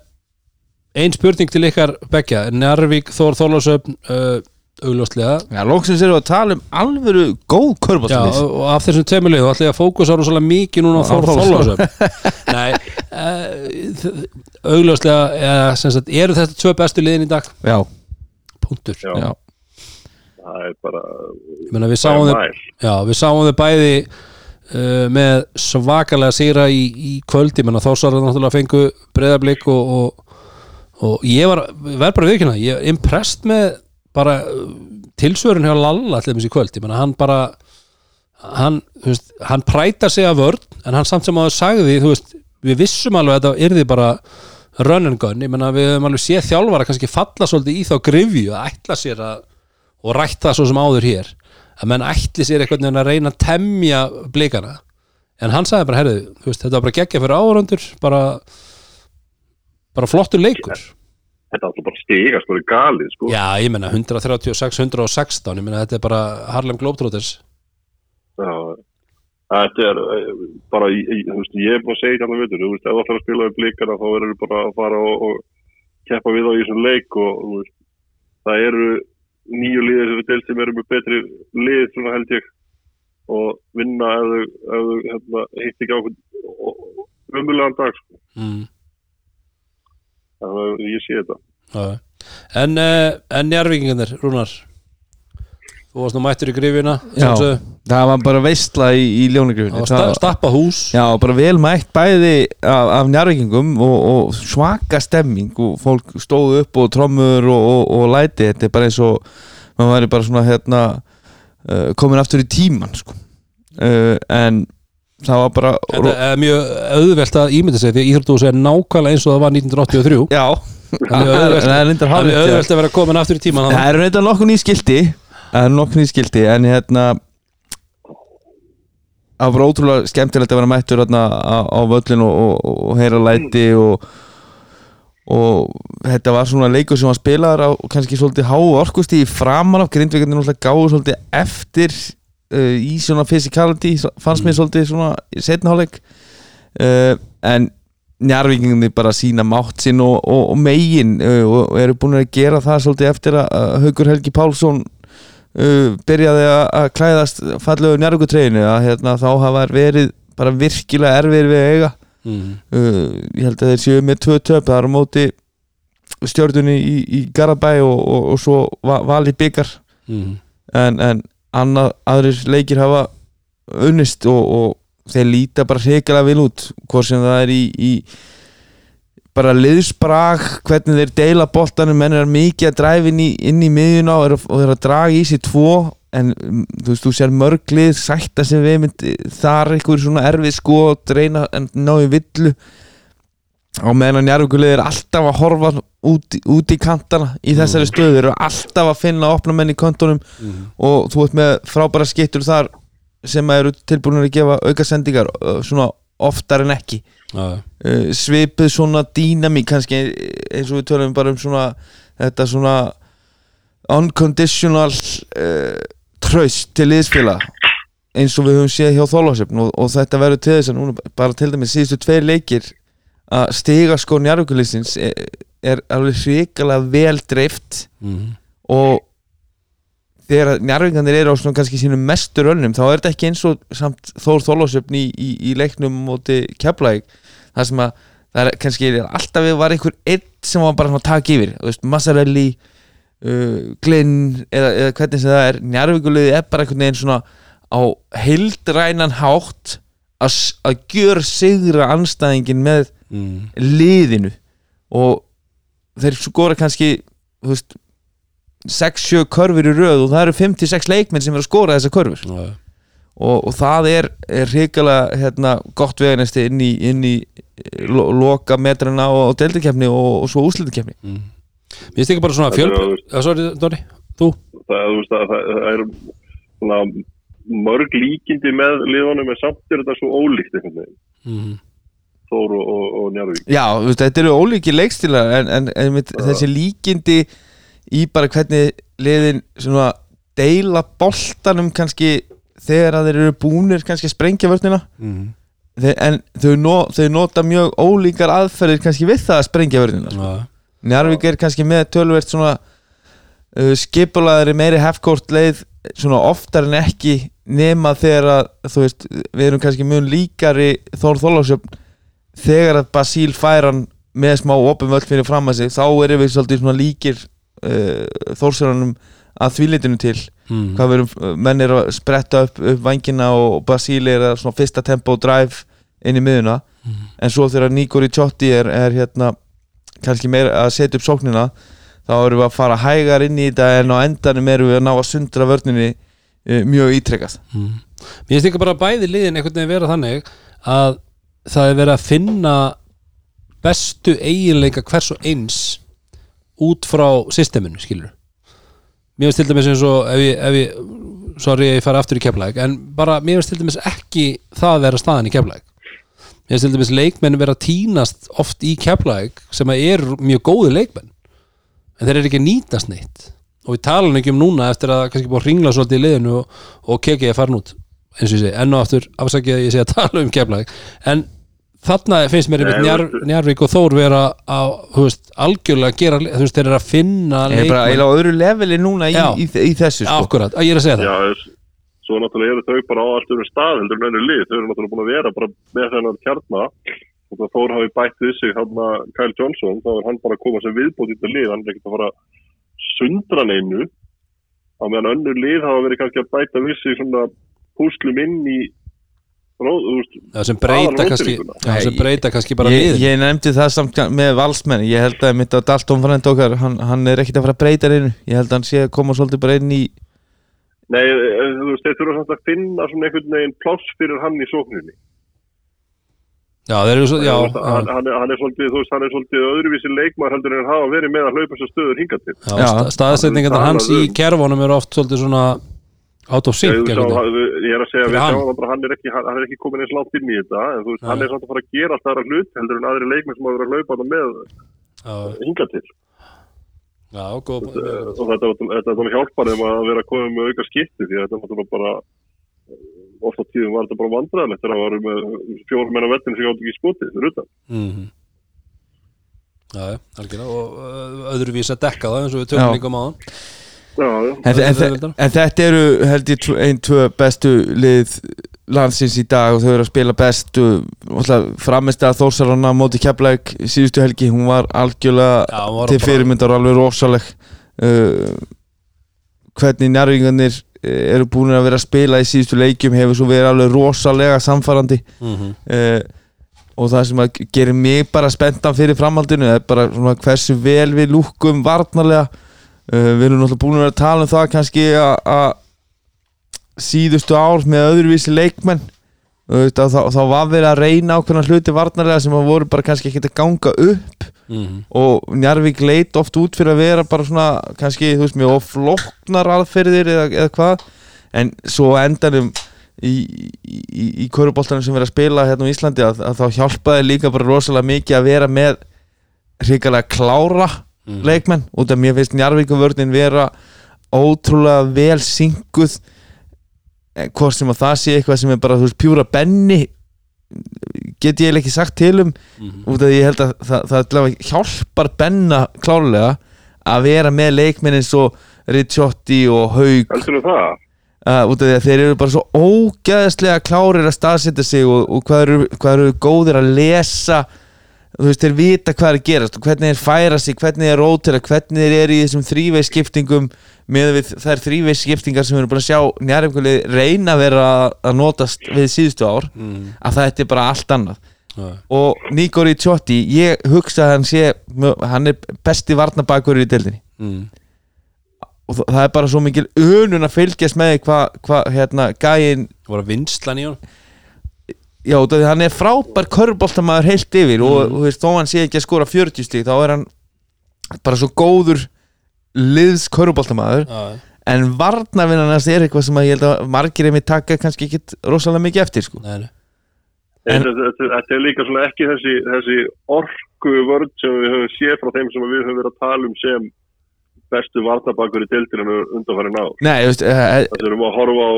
ein spurning til ykkar begja, Njarvík Þór Þorlásöfn uh, augljóslega. Já, lóksins eru að tala um alvöru góð Já, körbáttslið og og af þessum tveimur liðu ætla ég að fókusa rosalega mikið núna á Þór. Þorlásöfn Nei, uh, augljóslega eða, sem sagt, eru þetta tvö bestu liðin í dag? Já, punktur. Já. já, Það er bara, Ég meina, við sáum þau mæl. já, við sáum þau bæði uh, með svakalega sigra í, í kvöldi, menna þá svo náttúrulega fengu breyðablík og, og, og ég var, verð bara viðkynna ég er impressed með bara uh, tilsvörun hjá Lalla allir í kvöld, ég meina hann bara hann, þú veist, hann prætar sig af vörn en hann samt sem að það sagði þú veist, við vissum alveg að þetta yrði bara run and gun, ég meina við höfum alveg séð þjálfara kannski falla svolítið í þá grifju að ætla sér að og rætt það svo sem áður hér að menn ætli sér einhvern veginn að reyna að temja blikana. En hann sagði bara, veist, þetta var bara geggja fyrir áhörundur bara bara flottur leikur. Þetta alltaf bara stiga, sko, það er galið, sko. já, ég meina 136, 116 ég meina þetta er bara Harlem Globetrotters. Já, þetta er eh, bara, þú veist, ég er búin að segja hérna veitur, þú veist, ef það þarf að spila við blikana þá verður bara að fara og, og keppa við á í þessum leik og veist, það eru nýju liðið sem við til sem eru með betri lið svona held ég og vinna ef þau hérna, hitt ekki á umulugan dag, sko. mm. þannig að ég sé þetta. já. en, uh, en njárvíkingarnir, Rúnar þú varst nú mættur í grifina Já. það var bara veistla í, í ljónagrifinni sta, stappa hús. Já, bara vel mætt bæði af, af njárvíkingum og, og svaka stemming og fólk stóðu upp og trommur og, og, og læti, þetta er bara eins og maður væri bara svona hérna uh, komin aftur í tíman sko. uh, en það var bara Þetta er mjög auðvelt að ímynda sig því að Íþróttús er nákvæmlega eins og það var 1983 já, Það er auðvelt- það er Það er auðvelt að vera komin aftur í tíman Það eru reynda nokkuð ný skildi Það eru nokkuð ný skildi En hérna Það var ótrúlega skemmtilegt að vera mættur hérna, á, á völlin og, og, og heyra læti og, og þetta var svona leikur sem var spilaður á kannski svolítið háu orkusti í framan af. Grindvíkandi náttúrulega gáðu svolítið eftir uh, í svona physicality fannst mér svolítið svona setnaháleik uh, en njarvíkingarnir bara sína mátt sinn og, megin uh, og eru búin að gera það svolítið eftir að Haukur Helgi Pálsson uh, byrjaði að klæðast fallegu njarvíkutreyinu að hérna, þá hafa verið bara virkilega erfir við eiga mm. uh, ég held að þeir séu með tvö töp það er á móti stjórnunni í, í Garabæ og, og, og svo va, vali byggar Mm. en, en annað, aðrir leikir hafa unnist og, og þeir líta bara hrigalega vil út hvort sem það er í, í bara liðsbrag hvernig þeir deila boltanum menn er mikið að dræfa inn í, inn í miðjuna og er, og þeir að draga í sig tvo en mm, þú veist, þú sér mörg lið sætta sem við mynd þar einhver svona erfið sko og reyna að ná í villu. Á meðan njárvíkulið er alltaf að horfa út, út í kantana í þessari stöðu, þeir eru alltaf að finna opna menn í kontunum Mm. og þú ert með frábæra skittur þar sem eru tilbúinir að gefa auka sendingar svona oftar en ekki uh, svipuð svona dýnamík kannski eins og við tölum bara um svona þetta svona unconditional uh, tröst til liðsfélag eins og við höfum séð hjá Þólásöfn og, og þetta verður til þess að núna bara til dæmis síðustu tveir leikir að stiga sko njárvíkulistins er, er alveg hrikalega vel dreift mm. og þegar njárvingarnir eru á svona kannski sínum mestur önnum þá er þetta ekki eins og samt Þór Þólásöfn í, í, í leiknum móti Keflæk það sem að það er kannski alltaf við var einhver einn sem var bara svona að taka yfir Massarelli uh, Glynn eða, eða hvernig sem það er njárvingulegði er bara einhvern veginn svona á heildrænan hátt að, að gjör sigra anstæðingin með Mm. liðinu og þeir skora kannski þú veist 6-7 körfur í röð og það eru 5-6 leikmenn sem eru að skora þessar körfur. Já, og, og það er, er hrikalega hérna, gott veganesti inn í, inn í lo, loka metrana og, og deildakefni og, og svo úslitakefni mm. Mér finnst ekki bara svona er fjölbreytt Já, sorry, Dóri, þú? Það, það, það er svona mörg líkindi með liðunum en samt er þetta svo ólíkt einhvern veginn. Mm. Þór og, og, og Njarvík Já, þetta eru ólíki leikstilar en, en, en þessi líkindi í bara hvernig liðin svona deila boltanum kannski þegar að þeir eru búnir kannski að sprengja vörnina Mm. En þau, no, þau nota mjög ólíkar aðferðir kannski við það að sprengja vörnina sko. Njarvík er kannski með tölvert svona uh, skipulaðari meiri hefkort leið svona oftar en ekki nema þegar að þú veist, við erum kannski mjög líkari Þór Þólasjöfn þegar að Basíl fær hann með smá opum völd fyrir fram að sig þá erum við svolítið svona líkir uh, Þórsjörnum að þvílitinu til mm. hvað við erum, menn er að spretta upp, upp vangina og Basíl er að svona fyrsta tempo drive inn í miðuna en svo þegar Nikori Chotti er, er hérna kannski meira að setja upp sóknina þá erum við að fara hægar inn í þetta en á endanum erum við að ná að sundra vörninni uh, mjög ítrekkast Mm. Mér finnst ekki bara bæði liðin einhvern veginn vera þannig að það er verið að finna bestu eiginleika hvers og eins út frá systeminu, skilur Mér finnst til dæmis eins og ef ég, ef ég sorry ég fara aftur í keflæk en bara mér finnst til dæmis ekki það vera staðan í keflæk Mér finnst til dæmis leikmenn vera að tínast oft í keflæk sem að eru mjög góði leikmenn en þeir eru ekki að nýtast neitt. Og við talum ekki um núna eftir að kannski búið að ringla svolítið í liðinu og, og kekið að fara nút eins og ég segi, enn og aftur afsakið að ég sé að tala um keflæk en þarna finnst mér einmitt veistu- Njarvík og Þór vera að, veist, algjörlega að gera þú veist, þeir eru að finna en bara eiginlega á öðru leveli núna í, í, í, þessu sko. akkurat, að ég er að segja það. Já, svo náttúrulega eru þau bara á allt öðrum stað en önnur lið, þau eru náttúrulega búin að vera bara með þennan kjarna. Og það Þór hafi bætt við sig hann Kyle Johnson, þá er hann bara að koma sem viðbót í þetta lið, hann er ekkert að fara að sundra neinu. Á meðan önnur lið hafa verið kannski að bæta við sig svona púslum inn í Já, sem breyta kannski já, sem breyta kannski bara ég, ég nefndi það samt með valsmenn ég held að mitt að Dalton frænd okkar hann, hann er ekkit að fara að breyta reynu ég held að hann sé að koma svolítið bara inn í nei, eh, þú veist, þeir þurfa samt að finna svona einhvern veginn pláss fyrir hann í sókninni. Já, þeir eru svo, já, Þú veist, já, hann, hann, er- hann er svolítið, þú veist, hann er svolítið öðruvísi leikmaður heldur en hann hafa verið með að hlaupa þessar stöður hingað til. já, Já. sta- staðsetningarnar Hann hans í um- kerfunum eru oft svolítið svona out of sync Ég, er að segja við hann. hann er ekki, hann, hann er ekki komin eins langt inn í þetta en þú veist, hann er samt að fara að gera alltaf aðra hlut heldur en aðri leikmenn sem hafa verið að hlaupa það með Já, hingað til. Já, góð og þetta, þetta, þetta hjálpar þeim að vera að koma með auka skipti því að þetta er náttúrulega bara ofta á tíðum var þetta bara vandræðilegt þegar það var með fjórum menn á vettinu sem gátt ekki skotið fyrir utan. Mhm. Já, já, algjörlega. Og uh, öðruvís að dekka það eins og við tökum líka á maður Já, já, en, en, Auðveldara. en þetta eru held ég tvo- ein, tvö bestu lið landsins í dag og þau eru að spila bestu framist að Þórsarana móti Keflæk síðustu helgi, hún var algjörlega Já, hún var til fyrirmyndar alveg rosaleg. Uh, hvernig njárvingarnir eru búin að vera að spila í síðustu leikjum hefur svo verið alveg rosalega samfærandi Mhm. uh, og það sem að gerir mig bara spenntan fyrir framhaldinu er bara svona hversu vel við lúkkum varnarlega uh, við erum náttúrulega búin að vera að tala um það kannski að- síðustu ár með öðruvísi leikmenn. Veist, að þá, þá var verið að reyna ákveðna hluti varnarlega sem að voru bara kannski ekki að ganga upp. Mhm. og Njarvík leit oft út fyrir að vera bara svona kannski, þú veist, mjög flóknar aðferðir eða, eða hvað. En svo endanum í, í, í, í köruboltanum sem verið að spila hérna á Íslandi að, að þá hjálpaði líka bara rosalega mikið að vera með hrikalega klára Mhm. leikmenn. Út af mér finnst Njarvíkuvörnin vera ótrúlega vel synguð hvort sem að það sé eitthvað sem er bara, þú veist, pjúra benni get ég ekki sagt til um. Mhm. út af því ég held að það, það, það hjálpar Benna klárlega að vera með leikminn eins og Ricciotti og Haug heldur það? Uh, út af því að þeir eru bara svo ógæðislega klárir að staðsetja sig og, og hvað, eru, hvað eru góðir að lesa þú veist, þeir vita hvað er að gerast og hvernig þeir færa sig, hvernig þeir rótira hvernig þeir eru í þessum þrívegis skiptingum með við þær þrívegis skiptingar sem við erum búin að sjá njárumkvöli reyna að vera að notast við síðustu ár Mhm. að þetta er bara allt annað Já. og Nico Ricciotti ég hugsa að hann sé hann er besti varnabakur í deildinni Mhm. og þa- það er bara svo mikil unun að fylgjast með hvað hva, hérna gæin Það var vinslan í hún já af því hann er frábær körboltamaður heilt yfir og þú veist þó hann sé ekki að skora 40 stík þá er hann bara svo góður liðs körboltamaður Já, en varnavinnan hans er eitthvað sem að ég held að margir einmitt taka kannski ekki rosalega mikið eftir sko. Nei, nei. En- En þetta, er líka svona ekki þessi, þessi orku vörð sem við höfum séð frá þeim sem við höfum verið að tala um sem bestu varnabakur í deildinu undanfærin á. nei, þú veist, uh, Það erum að horfa á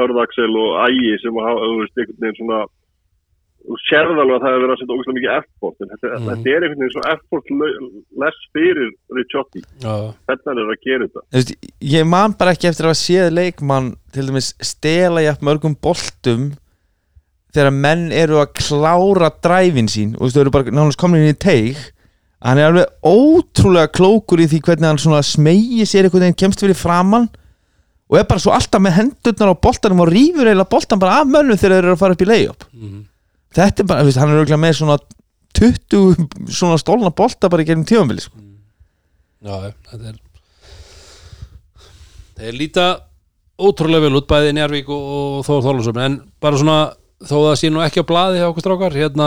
Hörðaksel og Ægi sem að hafa, þú veist, einhvern veginn svona þú sérð alveg að það hefur verið að setja ógæslega mikið effort en þetta, Mhm. þetta er einhvern veginn svona effort less fyrir Ricciotti. Hann er að gera þetta? Þú veist, ég man bara ekki eftir að hafa séð leikmann til dæmis stela jafn mörgum boltum þegar menn eru að klára dræfin sín. Og þú veist, þau eru bara nánast komin inn í teig. Hann er alveg ótrúlega klókur í því hvernig hann svona smegi sér einhvern veginn kemst fyrir framann og er bara svo alltaf með hendurnar á boltanum og rýfur eiginlega boltan bara af mönnum þegar þeir eru að fara upp í layup. Mhm. Þetta er bara, veist, hann er auðvitað með svona 20 svona stólna bolta bara í gegnum tífambili sko. já, þetta er Þeir líta ótrúlega vel út bæði Njarvík og, og Þór Þorlásum en bara svona þó það sé nú ekki á blaði hjá okkur strákar hérna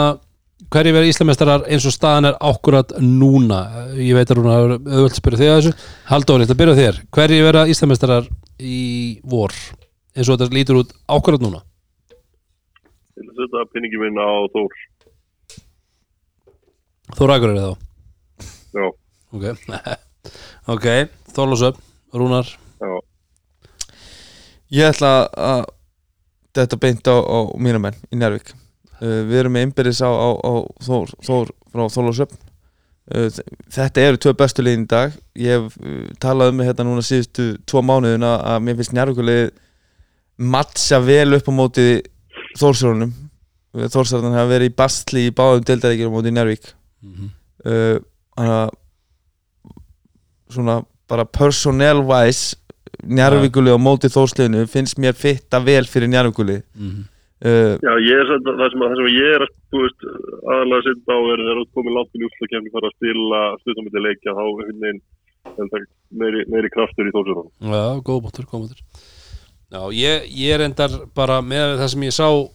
hverju verið íslamestarar eins og staðan er ákkurat núna? Ég veit að hafa auðvöld spyrja þig að þessu. Halldóri, þetta byrja þér. Hverju verið íslamestarar í vor eins og þetta lítur út ákkurat núna til að setja pinningi minn á Þór. Þór Akur er þá? Já, ok, ok, Þorlásum Rúnar, já, Ég ætla að þetta beint á, á mína menn í Njárvík uh, Við erum með innbyrðis á, á, á Þór, Þór frá Þólasöfn uh, Þetta eru tvö bestu liðin í dag. Ég hef uh, talað um mig hérna núna síðustu tvo mánuðina að mér finnst Njárvíkulið matcha vel upp á móti Þórsarunum Þórsarunum hafa verið í bastli í báðum deildaríkjum á móti Njárvík mm uh, Þannig að svona bara personnel wise Njarvíkulið á móti þórsliðinu finnst mér fitta vel fyrir Njarvíkulið -hmm. uh, Já, ég er satt, það, sem, það sem ég er að, veist, aðalega að setja á er þú komið langt í úrstakefni fara að spila stuttamöldi leikja þá er meiri, meiri kraftur í þórsverðan. Já, góð bóttur, góð bóttur Já, ég, ég er endar bara með það sem ég sá uh,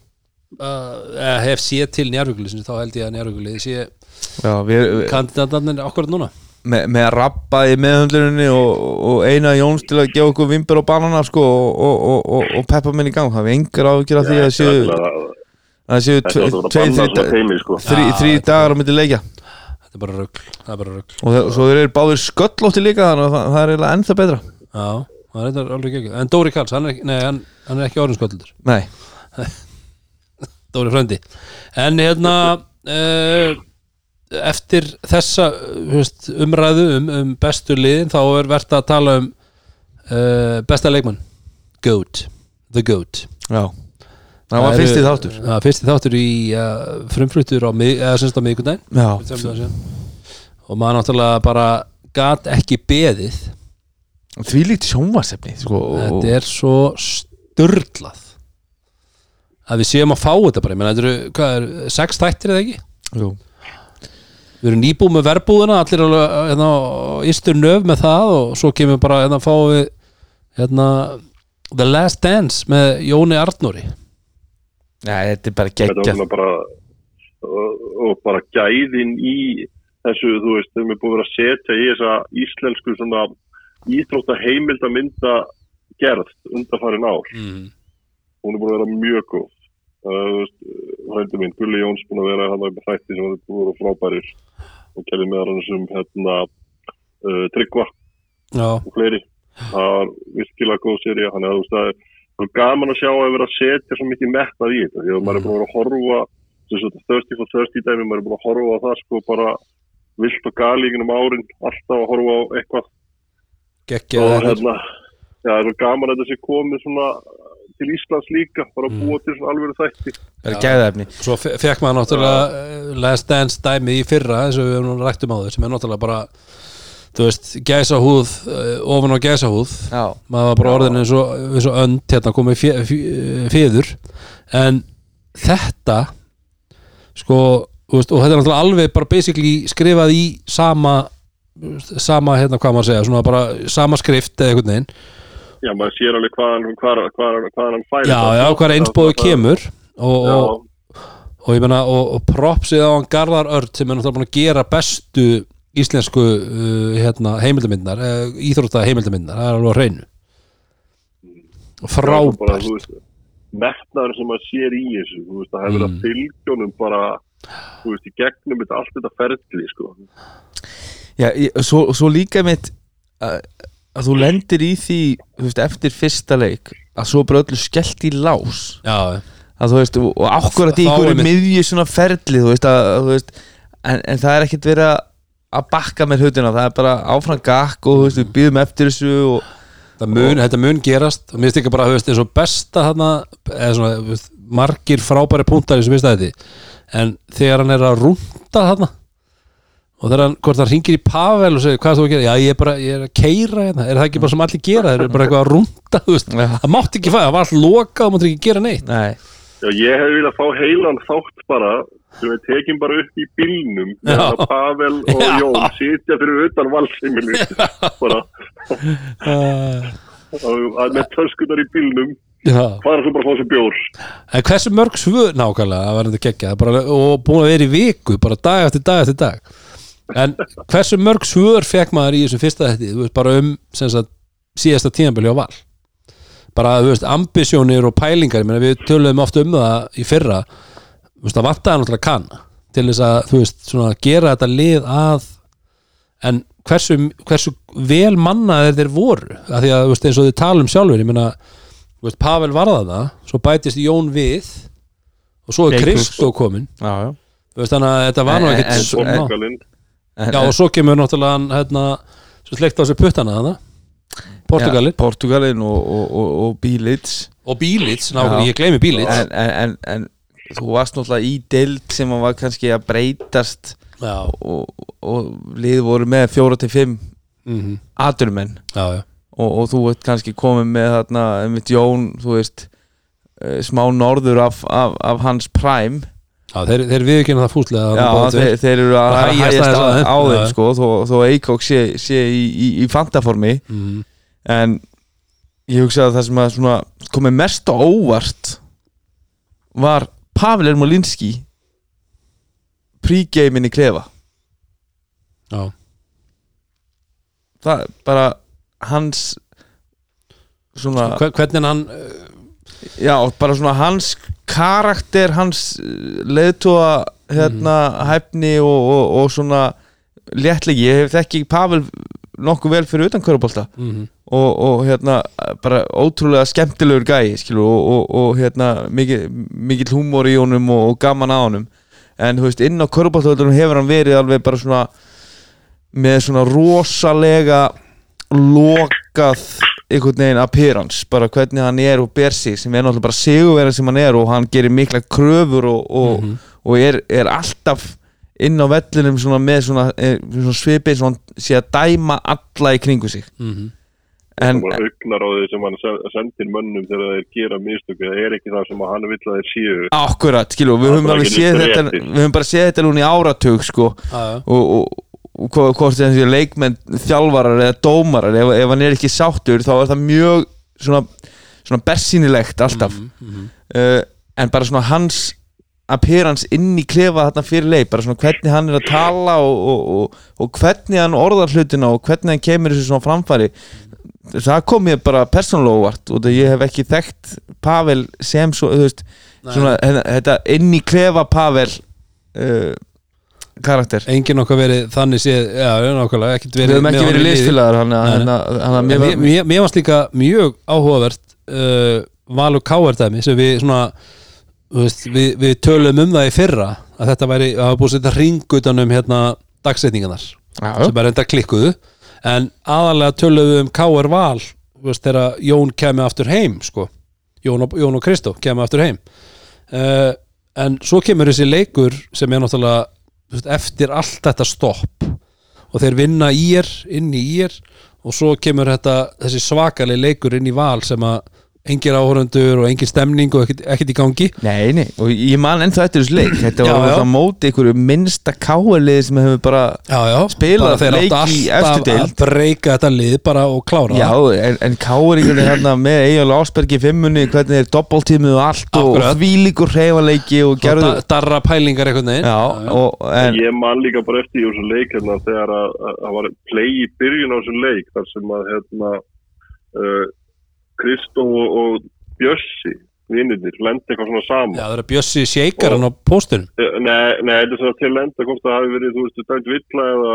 eða hef séð til njárvíkulisins þá held ég að njárvíkulið sé já, við, við, kandidatarnir akkurat núna. Með, með að rappa í meðhundluninni og, og eina Jóns til að gefa okkur vimbur og banana sko, og, og, og, og, og peppa minn í gang. Það er engar ágjur af því að séu að séu að þetta- dagar á myndi leikja. Þetta er bara það er rugl. Og það, svo þeir eru báðir sköllótti líka þannig að það, það er ennþá betra. Já, En Dóri Karls, hann er ekki, nei, hann, hann er ekki orðinsköldur nei, Dóri Fröndi En hérna uh, eftir þessa veist, umræðu um, um bestu liðin þá er verðt að tala um uh, besta leikmann. GOAT, The GOAT. Já. Það var eru- fyrsti þáttur. Það var fyrsti þáttur í uh, frumfluttur á, mið- eða semst á miðgundaginn og maður náttúrulega bara gat ekki beðið því líkt sjónvarsefni sko, þetta er svo störlað að við séum að fá þetta bara. Ég meina, þetta eru, hvað er, sex þættir eða ekki? Jú, við erum nýbúið með verbúðina allir alveg hérna, ístur nöf með það og svo kemur bara hérna fáum við hérna The Last Dance með Jóni Arnóri. Nei, þetta er bara geggjað. Og, og bara gæðin í þessu, þú veist, þeim er búin að vera að setja í þessa íslensku svona íþrótta heimildamynda gerð undanfarin ár. mm. Hún er búin að vera mjög góð. Uh, hrændi minn, Gulli Jóns búin að vera hann á þætti sem þetta voru frábærir og gerði meðal hann sem hérna uh, Tryggva Já, og fleiri. Það var virkilega góð serið, hann er það gaman að sjá að vera að setja svo mikið metnað í þetta, því að maður er búin að vera að horfa thirsty for thirsty dæmi, maður er búin að horfa á það sko bara vilt og gali í gegnum árin, alltaf að horfa á eitthvað geggja og hérna, já, það er gaman að þetta sé komið svona til Íslands líka, bara að búa til svona alveg þætti. Það er gæðaefni Svo fe- fekk maður náttúrulega uh, Last Dance dæmi í fyrra eins og við höfum rættum á þau sem er náttúrulega bara þú veist, gæsa húð uh, ofan á gæsa húð Já, maður var bara orðin eins og, eins og önd hérna komið fjö- fjö- fjöður en þetta sko, veist, og þetta er náttúrulega alveg bara basically skrifað í sama sama, hérna, hvað maður segja svona bara sama skrift eða einhvern veginn Já, maður sér alveg hvaðan hvað, hvað, hvað hann færi. já, já, hvað er einsbóðu kemur og, og, og ég meina, og, og propsið á hann Garðar Örd sem er náttúrulega búin að gera bestu íslensku uh, hérna, heimildamindar, uh, íþrótta heimildamindar það er alveg Já, bara, frábært metnaður sem maður sér í þessu þú veist, það hefur Mm. að fylgjónum bara þú veist, í gegnum allt þetta ferli sko. Já ég, svo, svo líka mitt að, að þú lendir í því þú veist, eftir fyrsta leik að svo bara öllu skellt í lás. Já, að þú veist, og, akkurat í einmitt. miðju svona ferli þú veist, að, að, þú veist en, en það er ekkert verið að að bakka með hlutina, það er bara áfram gakk og þú veist, við býðum eftir þessu og Það mun, þetta mun gerast. Og mér ekki bara, þú veist, eins og besta þarna, eða svona, margir frábæri í þessu fyrsta þetta en þegar hann er að rúnda þarna og þegar hann, hvort hann ringir í Pavel og segir, hvað er þú að gera? Já, ég er bara, ég er að keira hérna, er það ekki bara sem allir gera, þeir eru bara eitthvað að Já. það mátti ekki fæða, það var allt lokað, það mátti ekki gera neitt. Nei, Já, ég hef viljað fá heilan þátt bara sem við tekjum bara upp í bílnum Já. þegar Pavel og Já. Jón sitja fyrir utan valsheimili bara. Uh, og- að með töskunar í bílnum Já, fara svo bara að fá sér bjór? En hversu mörg svör nákvæmlega, það var þetta geggja bara, og búin að vera í viku, bara dag eftir dag eftir dag en hversu mörg svör fekk maður í þessu fyrsta þetta þú veist, bara um sem sagt, síðasta tíðanbili á val. Bara, þú veist, ambisjónir og pælingar, ég meina, við töluðum oft um það í fyrra, þú veist, það vantaði náttúrulega kanna til þess að, þú veist, svona gera þetta lið að. En hversu, hversu vel mannaðir þeir voru, af því að, þú veist, eins og þið talum sjálfur, ég meina þú veist, Pavel varða það, svo bætist Jón við og svo er. Kristó komin já, já. Þú veist, þannig að þetta var nú Já, og svo kemur náttúrulega hann hérna, svo sleikt á sér puttana þannig Portugalin Já, Portugalin og, og, og, og Bílits og Bílits, nákvæmlega, ég gleymi Bílits en, en, en, en þú varst náttúrulega í deild sem var kannski að breytast Já, og, og lið voru með fjóra til fimm mm aturumenn já, já. Og, og þú ert kannski komið með þarna einmitt Jón, þú veist uh, smá norður af, af, af hans prime Já, þeir, þeir viðkynna það fúslega Já, þeir, þeir eru að aðeins á, á þeim. sko, þó, þó Eikók sé, sé í, í, í fantaformi. Mm. en ég hugsa að það sem að svona komið mest á óvart var Pavel Ermolinski pre-gamein í klefa. Já, það er bara hans svona, Hver- hvernig hann já, bara svona hans karakter, hans leðtóa hérna hæfni og, og, og svona léttlegi, ég hef þekki Pavel nokkuð vel fyrir utan körubólta mm og, og hérna bara ótrúlega skemmtilegur gæi skilur, og, og, og hérna mikið, mikill húmor í honum og, gaman á honum. En þú veist inn á körubáltöðunum hefur hann verið alveg bara svona með svona rosalega lokað einhvern veginn appearance bara hvernig hann er og ber sig sem er náttúrulega bara sigurverðin sem hann er og hann gerir mikla kröfur og, og, og er, er alltaf inn á vellinum svona með svona, eh, svona svipið svona sé að dæma alla í kringu sig. -hmm. en, bara augnar á því sem hann se- sendir mönnum þegar þeir gera mistöku það er ekki það sem hann vill að þeir séu? Akkurat, skilu, við Það höfum bara séð þetta við höfum bara séð þetta núna í áratug sko, og, og, hvort þessi leikmenn, þjálfarar eða dómarar, ef, ef hann er ekki sáttur þá er það mjög svona, svona bersýnilegt alltaf. Mhm, uh, en bara svona hans appearance inn í klefa þarna fyrir leik, bara svona hvernig hann er að tala og, og, og, og hvernig hann orðar hlutina og hvernig hann kemur þessu svona framfæri það kom mér bara persónulega óvart og ég hef ekki þekkt Pavel sem svo, þú veist svona, hérna, þetta inn í klefa Pavel uh, karakter. Enginn okkar verið þannig séð Já, nákvæmlega, ekkert við verið höfum með ekki verið liðsfélagar En mér, mér, mér varst líka mjög áhugavert uh, Valur Káar dæmi sem við svona veist, við, við tölum um það í fyrra að þetta væri, að hafa búið að setja ring utanum hérna dagsetningarnar sem bara enda klikkuðu. En aðalega tölum við um Káar Val veist, þegar Jón kemur aftur heim sko, Jón og, Jón og Kristó kemur aftur heim. Uh, en svo kemur þessi leikur sem er náttúrulega veist, eftir allt þetta stopp og þeir vinna í er, inn í er og svo kemur þetta þessi svakaleg leikur inn í val sem að engir áhörundur og engin stemning og ekkert, ekkert í gangi Nei, nei, og ég man ennþá eftir þessu leik Þetta Já, var já. alltaf móti einhverju minnsta káaliði sem hefur bara já, já, Spilað bara leik í efstu deild. að breyka þetta lið bara og klára Já, það. en, en káringur er hérna með Egil Ásberg í fimmunni Hvernig þeir doppeltímið og allt Og, Akkurat. og þvílíkur hreyfaleiki Og gerðu da- darra pælingar Já, og, en, ég man líka bara eftir í þessu leik hérna, þegar að að- að var play í byrjun á þessu leik þar sem að hérna uh, Kristó og, og Bjössi vinnirnir, lendi eitthvað svona saman Já, það er að Bjössi shaker hann á póstunum Eh, Nei, nei, þetta er svona til lenda hvort það hafi verið, þú veist, dæmt villa eða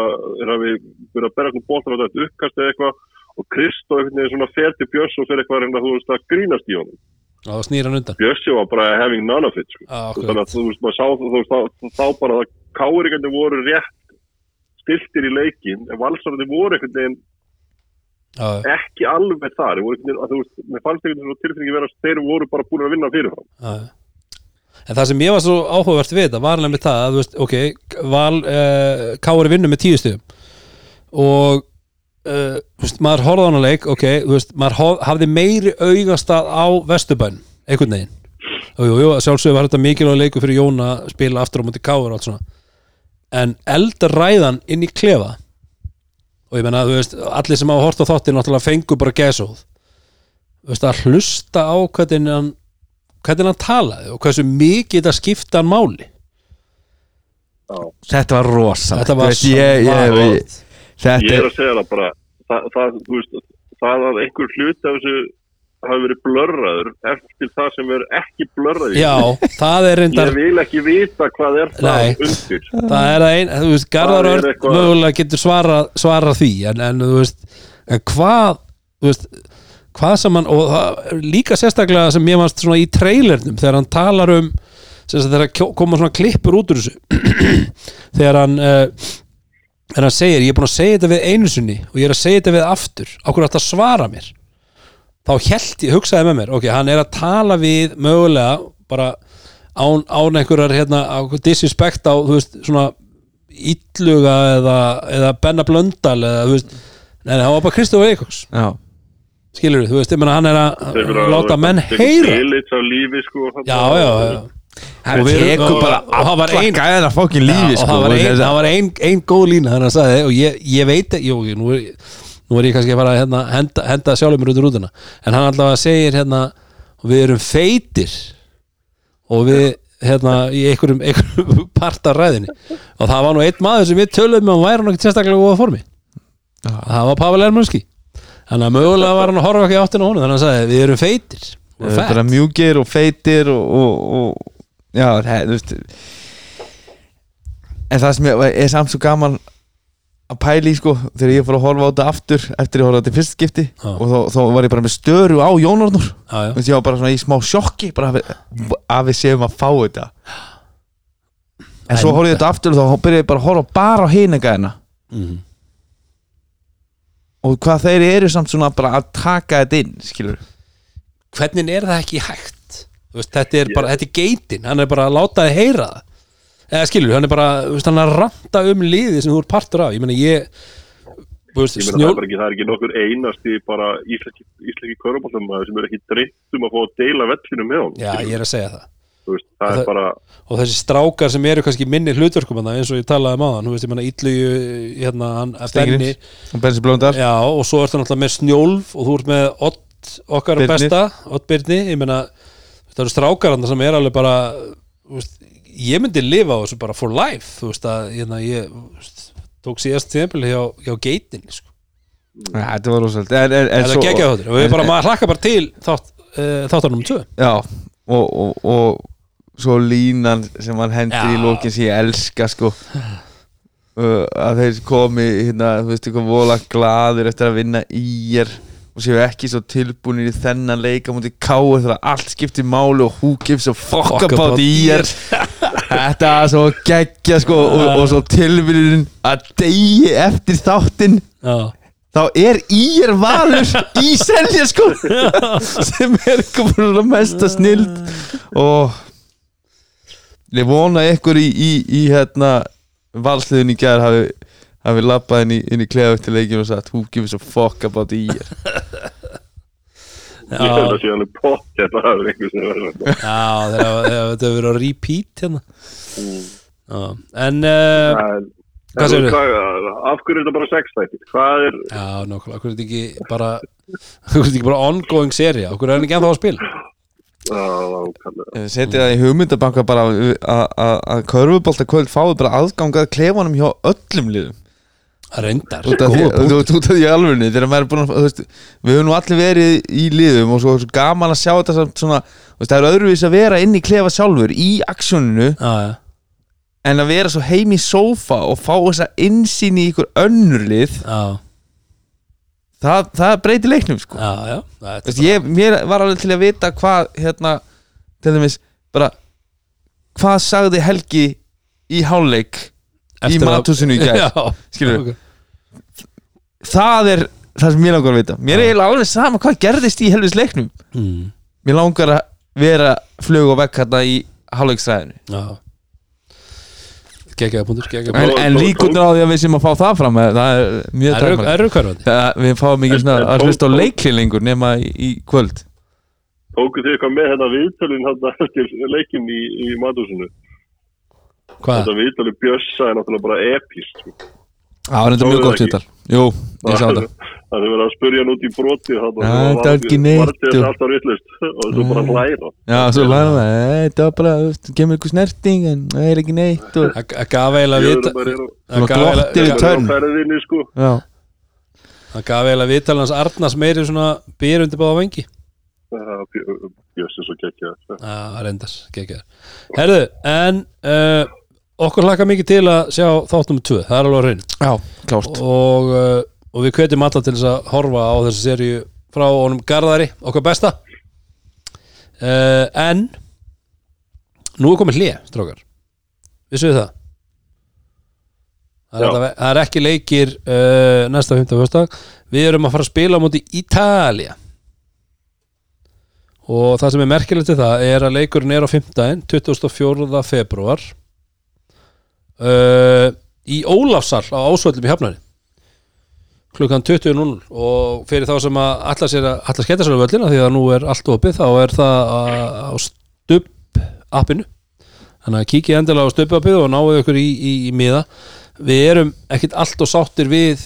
hafi verið að berja eitthvað bóttan á þetta uppkast eða eitthvað og Kristó einhvern veginn svona fer til Björs og fer eitthvað að reyna, þú veist, að grínast í honum. Já, það snýr hann undan Bjössi var bara having none of it, sko. Akkurat. Þannig að þú veist, maður sá, þú veist, þá, bara að káringandi voru rétt stiltir í leikin en valsarandi voru einhvern veginn að þú veist, mér fannst einhvern veginn tilfinningi vera að þeir voru bara búin að vinna fyrirfram. já, já. En það sem ég var svo áhugavert við þetta var nefnir það að, þú veist, ok, Val uh, Káari vinnu með tíu stigum og uh, veist, maður horfði á hana leik, ok, veist, maður hafði meiri augastað á Vesturbæn, einhvern veginn og jú, jú, sjálfsögur var þetta mikilvæg leikur fyrir Jón að spila aftur á múti Káar og allt svona en eldræðan inn í klefa og ég menna, þú veist, allir sem hafa hort á þáttir náttúrulega fengu bara veist, að hlusta á hvernig hann hvernig hann talaði og hversu mikið þetta skipta hann máli þetta var rosa þetta var ég, ég, ég, svakalegt. Þetta Ég er að segja það bara, það, það, þú veist, það að einhver hluti af þessu hafi verið blörraður eftir það sem er ekki blörraður. já, það er reyndar Ég vil ekki vita hvað er það Nei. undir. það er að ein, þú veist, Garðar Það er Örn eitthvað- mögulega getur svarað svara því en, en þú veist, en hvað þú veist, hvað sem hann og það, líka sérstaklega sem ég varst svona í trailernum þegar hann talar um þegar koma svona klippur út úr þessu þegar hann uh, þegar hann segir, ég er búin að segja þetta við einu sinni og ég er að segja þetta við aftur ákveður þetta svara mér þá held ég, hugsaði með mér ok, hann er að tala við mögulega bara án, án einhverjar hérna, á disrespect á, þú veist, svona illuga eða, eða Benna Blöndal eða, þú veist, nei, nei, það var bara Kristof Eikos já, skilur þú veist, ég meina hann er að láta menn heyra. lífi sko já, já, já. Hann tekur bara og- og það var alla ein- gæðina fokkin lífi sko það var og það var ein, ein góð lína þannig að sagði og ég, ég veit jú, nú, er, nú er ég kannski að fara að hérna, henda, henda sjálfum mér út úr rútuna. En hann allavega segir hérna við erum feitir og við hérna í einhverjum, einhverjum part af ræðinni. Og það var nú einn maður sem við töluðum og hann væri ekki sérstaklega góða formi. Það var Pavel Ermanski þannig að mögulega var hann að horfa ekki áttina á honum þannig að hann sagði við erum feitir bara fett mjúkir og feitir og, og, og já, það, en það sem er, er samt svo gaman að pæli sko, þegar ég fór að horfa á þetta aftur eftir ég horfa á þetta fyrst skipti Já. og þá, þá var ég bara með störu á Jón Arnur já, já. Þú veist, ég var bara svona í smá sjokki bara að við, að við séum að fá þetta en svo En- horfði ég þetta aftur og þá byrjaði ég bara að horfa bara á hinegæðina Mhm. og hvað þeir eru samt svona bara að taka þetta inn skilur hvernig er það ekki hægt veist, þetta er bara, þetta er geitin hann er bara að láta þið heyra það eða skilur, hann er bara, þú veist, hann er að ranta um liðið sem þú er partur af, ég meina ég þú veist, Ég meina það snjól bara ekki, það er ekki nokkur einasti bara íslenski, íslenski körubáltum sem er ekki dreitt um að fá að deila vellinu með honum. já, ég er að segja það. Þú veist, það Og er það- bara, og þessi strákar sem eru kannski minni hlutverkum þarna, eins og ég talaði um aðan, veist, ég meina Illu, hérna, hann, Benni Stengrims og svo ertu náttúrulega með Snjólf og þú ert með Ott, okkar Birnir. besta Ott Byrni, ég meina það eru strákar þarna sem er alveg bara þú veist, ég myndi lifa á þessu bara for life, þú veist, að hérna, ég veist, tók síðast tíðanbili hjá, hjá geitin, sko. Ja, þetta var rosalega en, en, en Það geggjað þáttur og við bara, maður hlakka bara til þátt, uh, þáttar nummer 2 Já, og, og, og svo línan sem hann hendur í Já. lókin sem ég elska sko. Uh, að þeir komi hérna, þú veist eitthvað vola glaður eftir að vinna í er og séu ekki svo tilbúinir í þennan leika mútið káur þegar allt skiptir máli og who gives a fuck, Fuck about about í er þetta er svo geggja sko og, og svo tilbúinin að degi eftir þáttinn þá er ír valur í selja sko sem er komin að mesta snild. Og ég vona ykkur í, í, í hérna valsliðin í gær hafi, hafi lappað inn í, í klefa eftir leikin og sagt who gives a fuck about ír ég held að sé alveg pott þetta er einhver sem verður þetta. já þetta hefur verið á repeat hérna já. En uh, En- Hvað segirðu? hvað- Af hverju er þetta bara sex þættir? Hvað er, Já, nákvæmlega, okkur er þetta ekki bara okkur er þetta ekki bara ongoing seria okkur er hann ekki ennþá að spila uh, setja það í hugmyndabanka bara að- að- að að körfubolta kvöld fáið bara aðgangað klefanum hjá öllum liðum Punkt. út, út af því alvegni þegar maður er búin að, þú veist, við höfum nú allir verið í liðum og svo, svo gaman að sjá þetta samt svona, þú veist, það er öðruvís að vera inn í klefa sjálfur í aksjóninu Já, já, en að vera svo heim í sófa og fá þessa innsýn í ykkur önnur lið já, það, það breytir leiknum sko. Já, já. Þetta Þú veist, ég, mér var alveg til að vita hvað hérna, til dæmis bara, hvað sagði Helgi í hálfleik í Eftir að- mathúsinu í gær? Já, Skilurðu? Það er það sem mér langar að vita. Mér er eiginlega alveg sama hvað gerðist í helvis leiknum. Mm, mér langar að vera flug og vekk hérna í hálfleiksræðinu. Já. Gekkjaða punktur, gekkjaða en, en líkundur á því að við sem að fá það fram eh, það er mjög hverfandi. Það- við fáum ekki svona að hlusta á leiklingur nema í, í kvöld. Tóku þið eitthvað með þetta viðtölin hérna eftir leikin í, í Madúsinu? Hvað? Þetta viðtölin Bjössa er náttúrulega bara epist. Það var mjög það gott sýttal jú, ég sá það. Það er verið að spurja hann út í broti þetta er neitt, Var þetta þú. alltaf vittlust og svo bara hlæra. já, svo læra það, "Eh, þetta var bara þú veist, kemur ykkur snerting en það er ekki neitt og, Það það gaf eiginlega vita það eiginlega- við ferðinni sko. já, það gaf eiginlega vital hans Arnars meiri svona býr undir báða vengi Bjössi svo gekkja. Já, reyndar, gekkjaðar Herðu, en uh, okkur hlaka mikið til að sjá þáttum 2, það er alveg að reyna já, klárt. Og, uh, og við hvetjum alla til þess að horfa á þessu seríu frá honum Garðari, okkar besta. Uh, en nú er komið hlið, strókar vissu við það? Það er, alltaf, það er ekki leikir uh, næsta 15. fjörstak við erum að fara að spila á móti Ítalía. Og það sem er merkilegt til það er að leikurinn er á 15. 24. februar uh, í Ólafsal á Ásvöllum í Hafnari klukkan 20.00 og fyrir þá sem að alla alla skemmta sér á völlina því að nú er allt opið þá er það á- stubb appinu þannig að kíkið endilega á stubb appið og náðu ykkur í, í, í miða. Við erum ekkit allt og sáttir við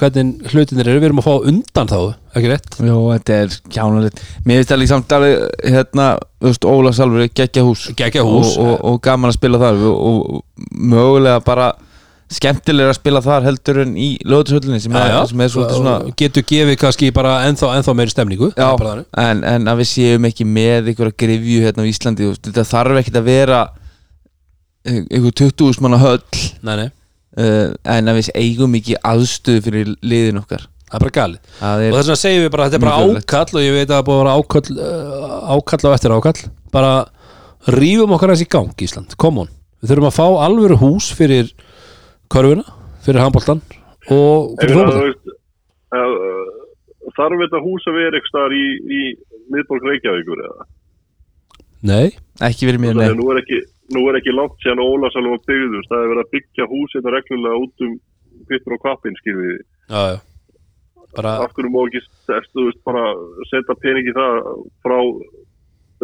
hvernig hlutinir eru, við erum að fá undan þá ekki rétt? Jó, þetta er kjánulegt Mér finnst það líka samt alveg hérna, þú veist, Óla Salfur geggja hús. Geggjað hús. og, og, og gaman að spila þar. Og, og mögulega bara skemmtilega að spila þar heldur en í lögutushöllinni sem, sem er svolítið svona getur gefið kannski bara ennþá, ennþá meiri stemningu Já, en, en að við séum ekki með einhverja grifju hérna á Íslandi þetta þarf ekkert að vera eh, einhver 20 manna höll. Nei, nei, uh, en að við eigum ekki aðstöðu fyrir liðin okkar. Það er bara galið. Og þess vegna segjum við bara að þetta er bara ákall og ég veit að það búið að vera ákall uh, ákall á eftir ákall. Bara rífum okkar þessi í gang Ísland, come on. Við þurfum að fá alvöru hús fyrir körfuna, fyrir handboltan og fyrir fótboltan veist, uh, þarf þetta hús að vera eitthvað í, í miðborg Reykjavíkur eða? nei, ekki verið mér nei. nú er ekki, nú er ekki langt síðan Ólasalum var byggður, það er verið að byggja hús þetta reglulega út um Kvittur og Kvappin, skilvið þið. já, já bara, Af hverju má ekki, þú veist, bara setja pening í það frá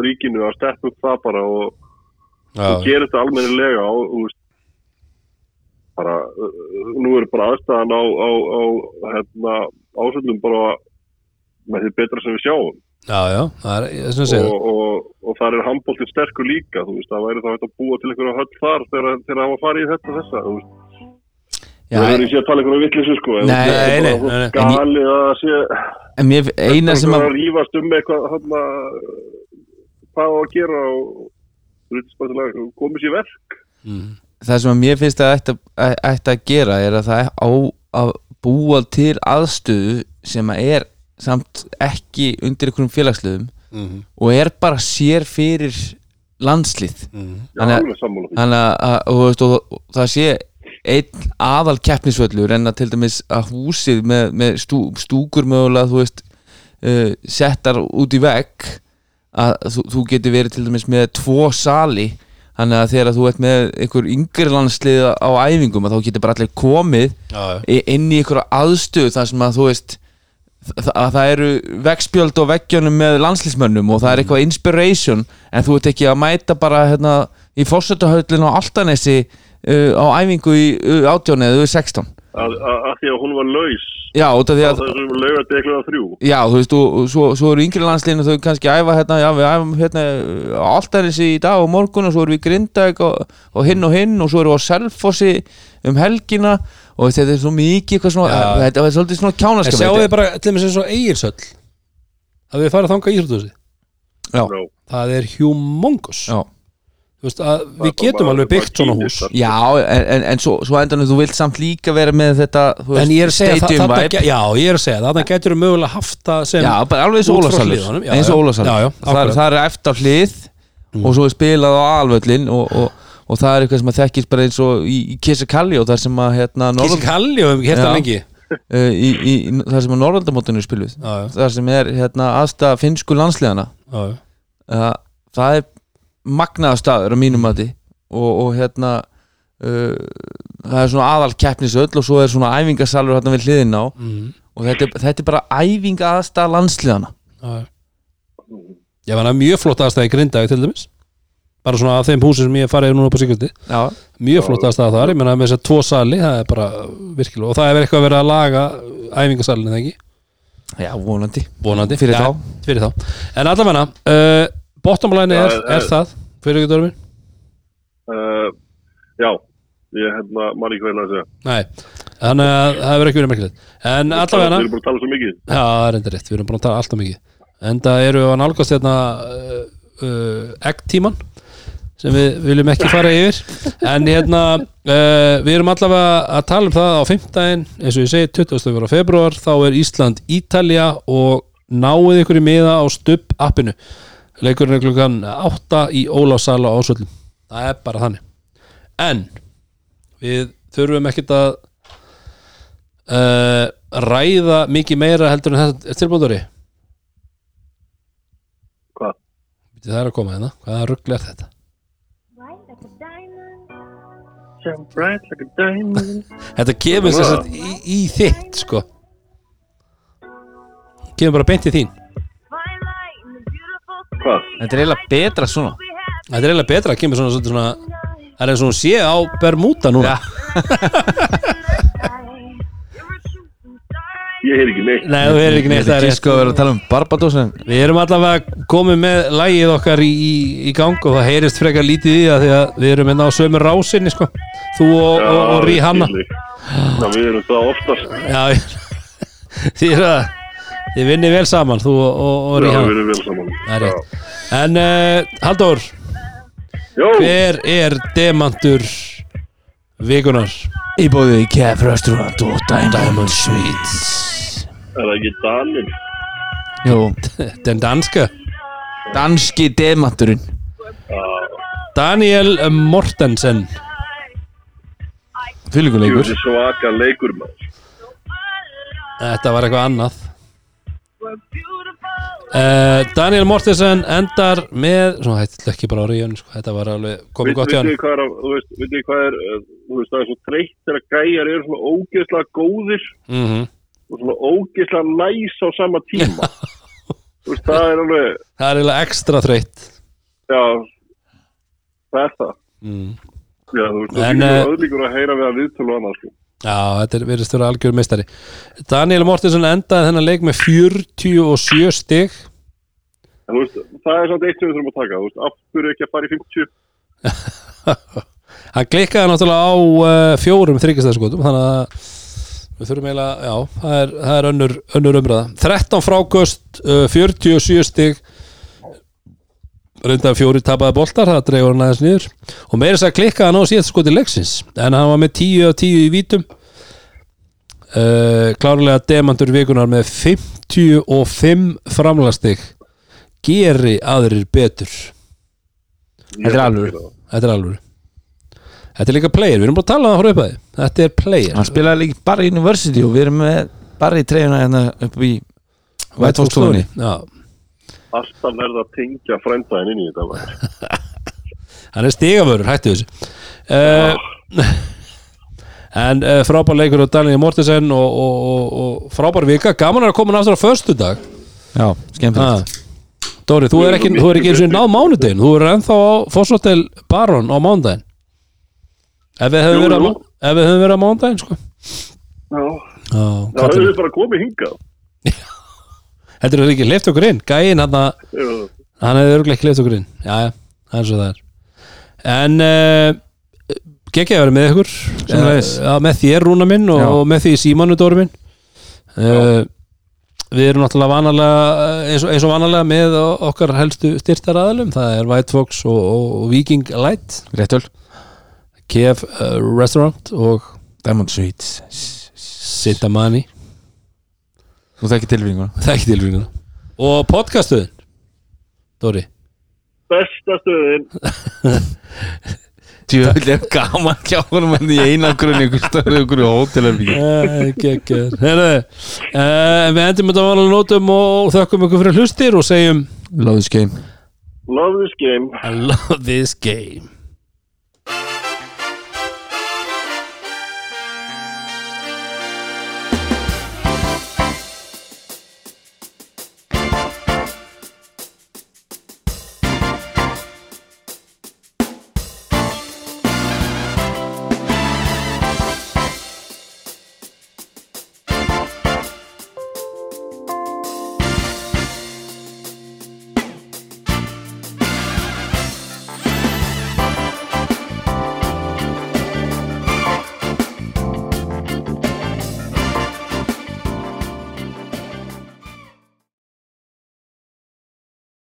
ríkinu að steppa upp það bara og, og gera þetta almennilega og, þú veist, bara, uh, nú er bara aðstæðan á, á, á hérna, ásöldum bara með því betra sem við sjáum. Já, já, það er þess að segja og, og, og þar er handbóltinn sterkur líka þú veist, það væri þá hægt að búa til einhverja höll þar þegar það var farið í þetta þessa þú veist, Já, það er ekki að tala einhverja vittlisu sko Nei, nei, nei, nei, nei. galið að sé en mér, eina sem að að rífast um eitthvað hana, hvað á að gera og að komið sér verk mm. það sem að mér finnst að ætti, að að gera er að það á að búa til aðstöðu sem að er samt ekki undir einhverjum félagsliðum Mm. og er bara sér fyrir landslið. Já, Þannig að- það sé einn aðal keppnisvöllur en að til dæmis að húsið með, með stú, stúkur mögulega þú veist uh, settar út í vegg að þú, þú getur verið til dæmis með tvo sali þannig að þegar þú ert með einhver yngri landslið á æfingum að þá getur bara allir komið já, já, inn í einhverja aðstöð þar sem að þú veist að það eru veggspjöld og veggjónum með landslismönnum og það er eitthvað inspiration en þú ert ekki að mæta bara hérna, í fórsetahöllin á Altanesi uh, á æfingu í uh, 18 eða 16 að, að, að því að hún var laus. Já, út af því að þessum laugat ekluða þrjú. Já, þú veist, og, og svo, svo eru yngri landslinu þau kannski æfa hérna, já, við æfum hérna á Altanesi í dag og morgun og svo erum við í Grindavík og, og hinn og hinn og svo erum við á Selfossi um helgina og þetta er svo mikið eitthvað svona, Já. þetta er svolítið svona kjánaskap sjáu þið bara til þess eins og eigilsöll að við farið þangað í Íþróttúsi Já. Það er humongous. Já. Þú veist, að við Það getum alveg byggt svona hús. Já, en, en, en svo, svo endanum þú vilt samt líka vera með þetta þú en ég er að segja það, stadium vibe. já, ég er að segja það þannig getur við mögulega haft það sem Já, bara alveg eins og og já, það, er- það er eftir hlið og svo er spilað á alvöllin og, og, og það er eitthvað sem að þekkist bara eins og í, í Kissakalli og það sem að hérna, Kísi Norðurland- Kalli og við hérna lengi uh, í, í, það sem að Norrlandamótinu er spiluð já. það sem er hérna, aðstæða finnsku landsliðana Já, já. uh, það er magnaða staður á mínum mati og, og hérna uh, það er svona aðal keppnisöll og svo er svona æfingasalur hérna við hliðin á Mhm. og þetta, þetta er bara æfinga aðstæða landsliðana Já, já. Ég var að mjög flott aðstæði í Grindavík til dæmis bara svona af þeim húsum sem ég farið núna på Sigurði já, mjög flott aðstæða þar, ég menna með þess að tvo sali það er bara virkilega, og það er eitthvað verið að laga æfingasalinn, eða ekki? já vonandi. Vonandi, Fyrir Já, þá. fyrir þá. En allavega, uh, bottomline Já, er, það er er- það fyrir ekki dörfin? uh, já, ég hvað ég ætla að segja. Nei, þannig að það hefur ekki verið merkilegt. En við allavega, erum bara að tala svo mikið. Já, það er enda rétt, við erum búin að tala alltaf mikið. En það eru að nálgast hérna uh, uh, eggtíman sem við viljum ekki fara yfir. En hérna uh, við erum allavega að tala um það á fimmtæðin eins og ég segi 20. februar þá er Ísland Ítalja og náið ykkur í miða á stubb appinu leikurinn er klukkan 8 í Ólafsala á Ásvöllum. Það er bara þannig. En við þurfum ekkert að uh, ræða mikið meira heldur en þetta tilbúndari Hvað? það er að koma hérna, hvaða ruggli er þetta shine bright like a diamond. Þetta kemur sem sagt í, í þitt sko. Kemur bara beint í þín. Hvað? Þetta er eiginlega betra svona. Þetta er eiginlega betra, kemur svona, svona, svona Það er eins og hún sé á Bermuda núna. Ég heyr ekki neitt. Nei, þú er ekki neitt Þetta það er ekki sko að vera að tala um Barbados en Við erum allavega komið með lægið okkar í, í, í gang og það heyrist frekar lítið í það því að við erum hérna á sömur rásinni sko. þú og, og, og Rihanna Já, við erum það oftast. Já, því er að þið vinnir vel saman þú og, og, og Já, við Rihanna erum vel saman. Það er rétt. En uh, Halldór, Já, hver er demantur vikunar? Í bóði Kef Restaurant og Diamond Sweets er það ekki Danin? Jú, Den danska danski demanturinn. Daniel Mortensen. Fylguleikur svaka leikur maður. Þetta var eitthvað annað uh, Daniel Mortensen endar með Svona hætti ekki bara á ríun sko. Þetta var alveg komið gott er, að- þú veist, vitið þið hvað er uh, þú veist, það er svo þreytt þegar gæjar eru svona ógeðslega góðir mm og svona ógeðslega næs á sama tíma þú veist, það er alveg Það er eiginlega ekstra þreytt já, það er það mm. já, þú veist, En, það eh, er öðlíkur að heyra við að viðtölu og annað sko. Já, þetta er verið störu algjör meistari. Daniel Mortensen endaði þennan leik með 47 stig. En þú veist, það er samt eitt sem við þurfum að taka veist, af hverju ekki að fara í 50 Hann klikkaði náttúrulega á uh, fjórum þryggjastæðskotum þannig að við þurfum eiginlega, já, það er, það er önnur, önnur umræða. 13 frákost, uh, 47 stig reynda fjóri tapaði boltar, það dregur hann aðeins niður. Og meira þess að klikkaði hann á síðast skoti leiksins en hann var með 10 af 10 í vítum. Uh, klárlega demantur vikunar með 55 framlastig. Geri aðrir betur. Þetta er alvöru. Þetta er alveg Þetta er líka player, við erum bara að tala um frá upphæði Þetta er player. Hann spilaði líka bara í University og við erum með bara í treyjuna hérna upp í White Fox stofunni Já, alltaf verða að tengja frændaðin inn í þetta hann er stigavörur, hættu þessu. Uh, En uh, frábær leikur á Daniel Mortensen og, og, og, og frábær vika. Gaman er að koma náttúrulega á föstudag. Já, skemmtilegt. Ah. Dóri, þú er ekki, þú er ekki eins og náð mánudegin Þú er ennþá á Fosshotel Baron á mánudaginn. Ef við hefum Jú, verið, við verið á mánudaginn sko. já, Já, það kallinn. hefur bara komið hingað Þetta er ekki leift okkur inn? Gæinn hann Hann hefði örgulega ekki leift okkur inn. Já, já, það er svo það er. En uh, Gekkið að vera með ykkur. Já, Með þér rúna minn og, og með því símanu dóri minn. Uh, Við erum náttúrulega vanalega eins og, eins og vanalega með okkar helstu styrtar aðalum Það er White Fox og, og, Viking Light. Réttöl KF uh, Restaurant og Diamond Sweets Sintamani Þú þekkir tilvíðinguna Það ekki tilvíðuna Og podcastuðin Dóri? Besta stöðin. Djöfull er gaman hjá honum en í einangrunni ykkur stöðu ykkur í Gekkjar Herðu uh, Við endum þetta vanlega nótum og þökkum ykkur fyrir hlustir og segjum Love this game. Love this game. I love this game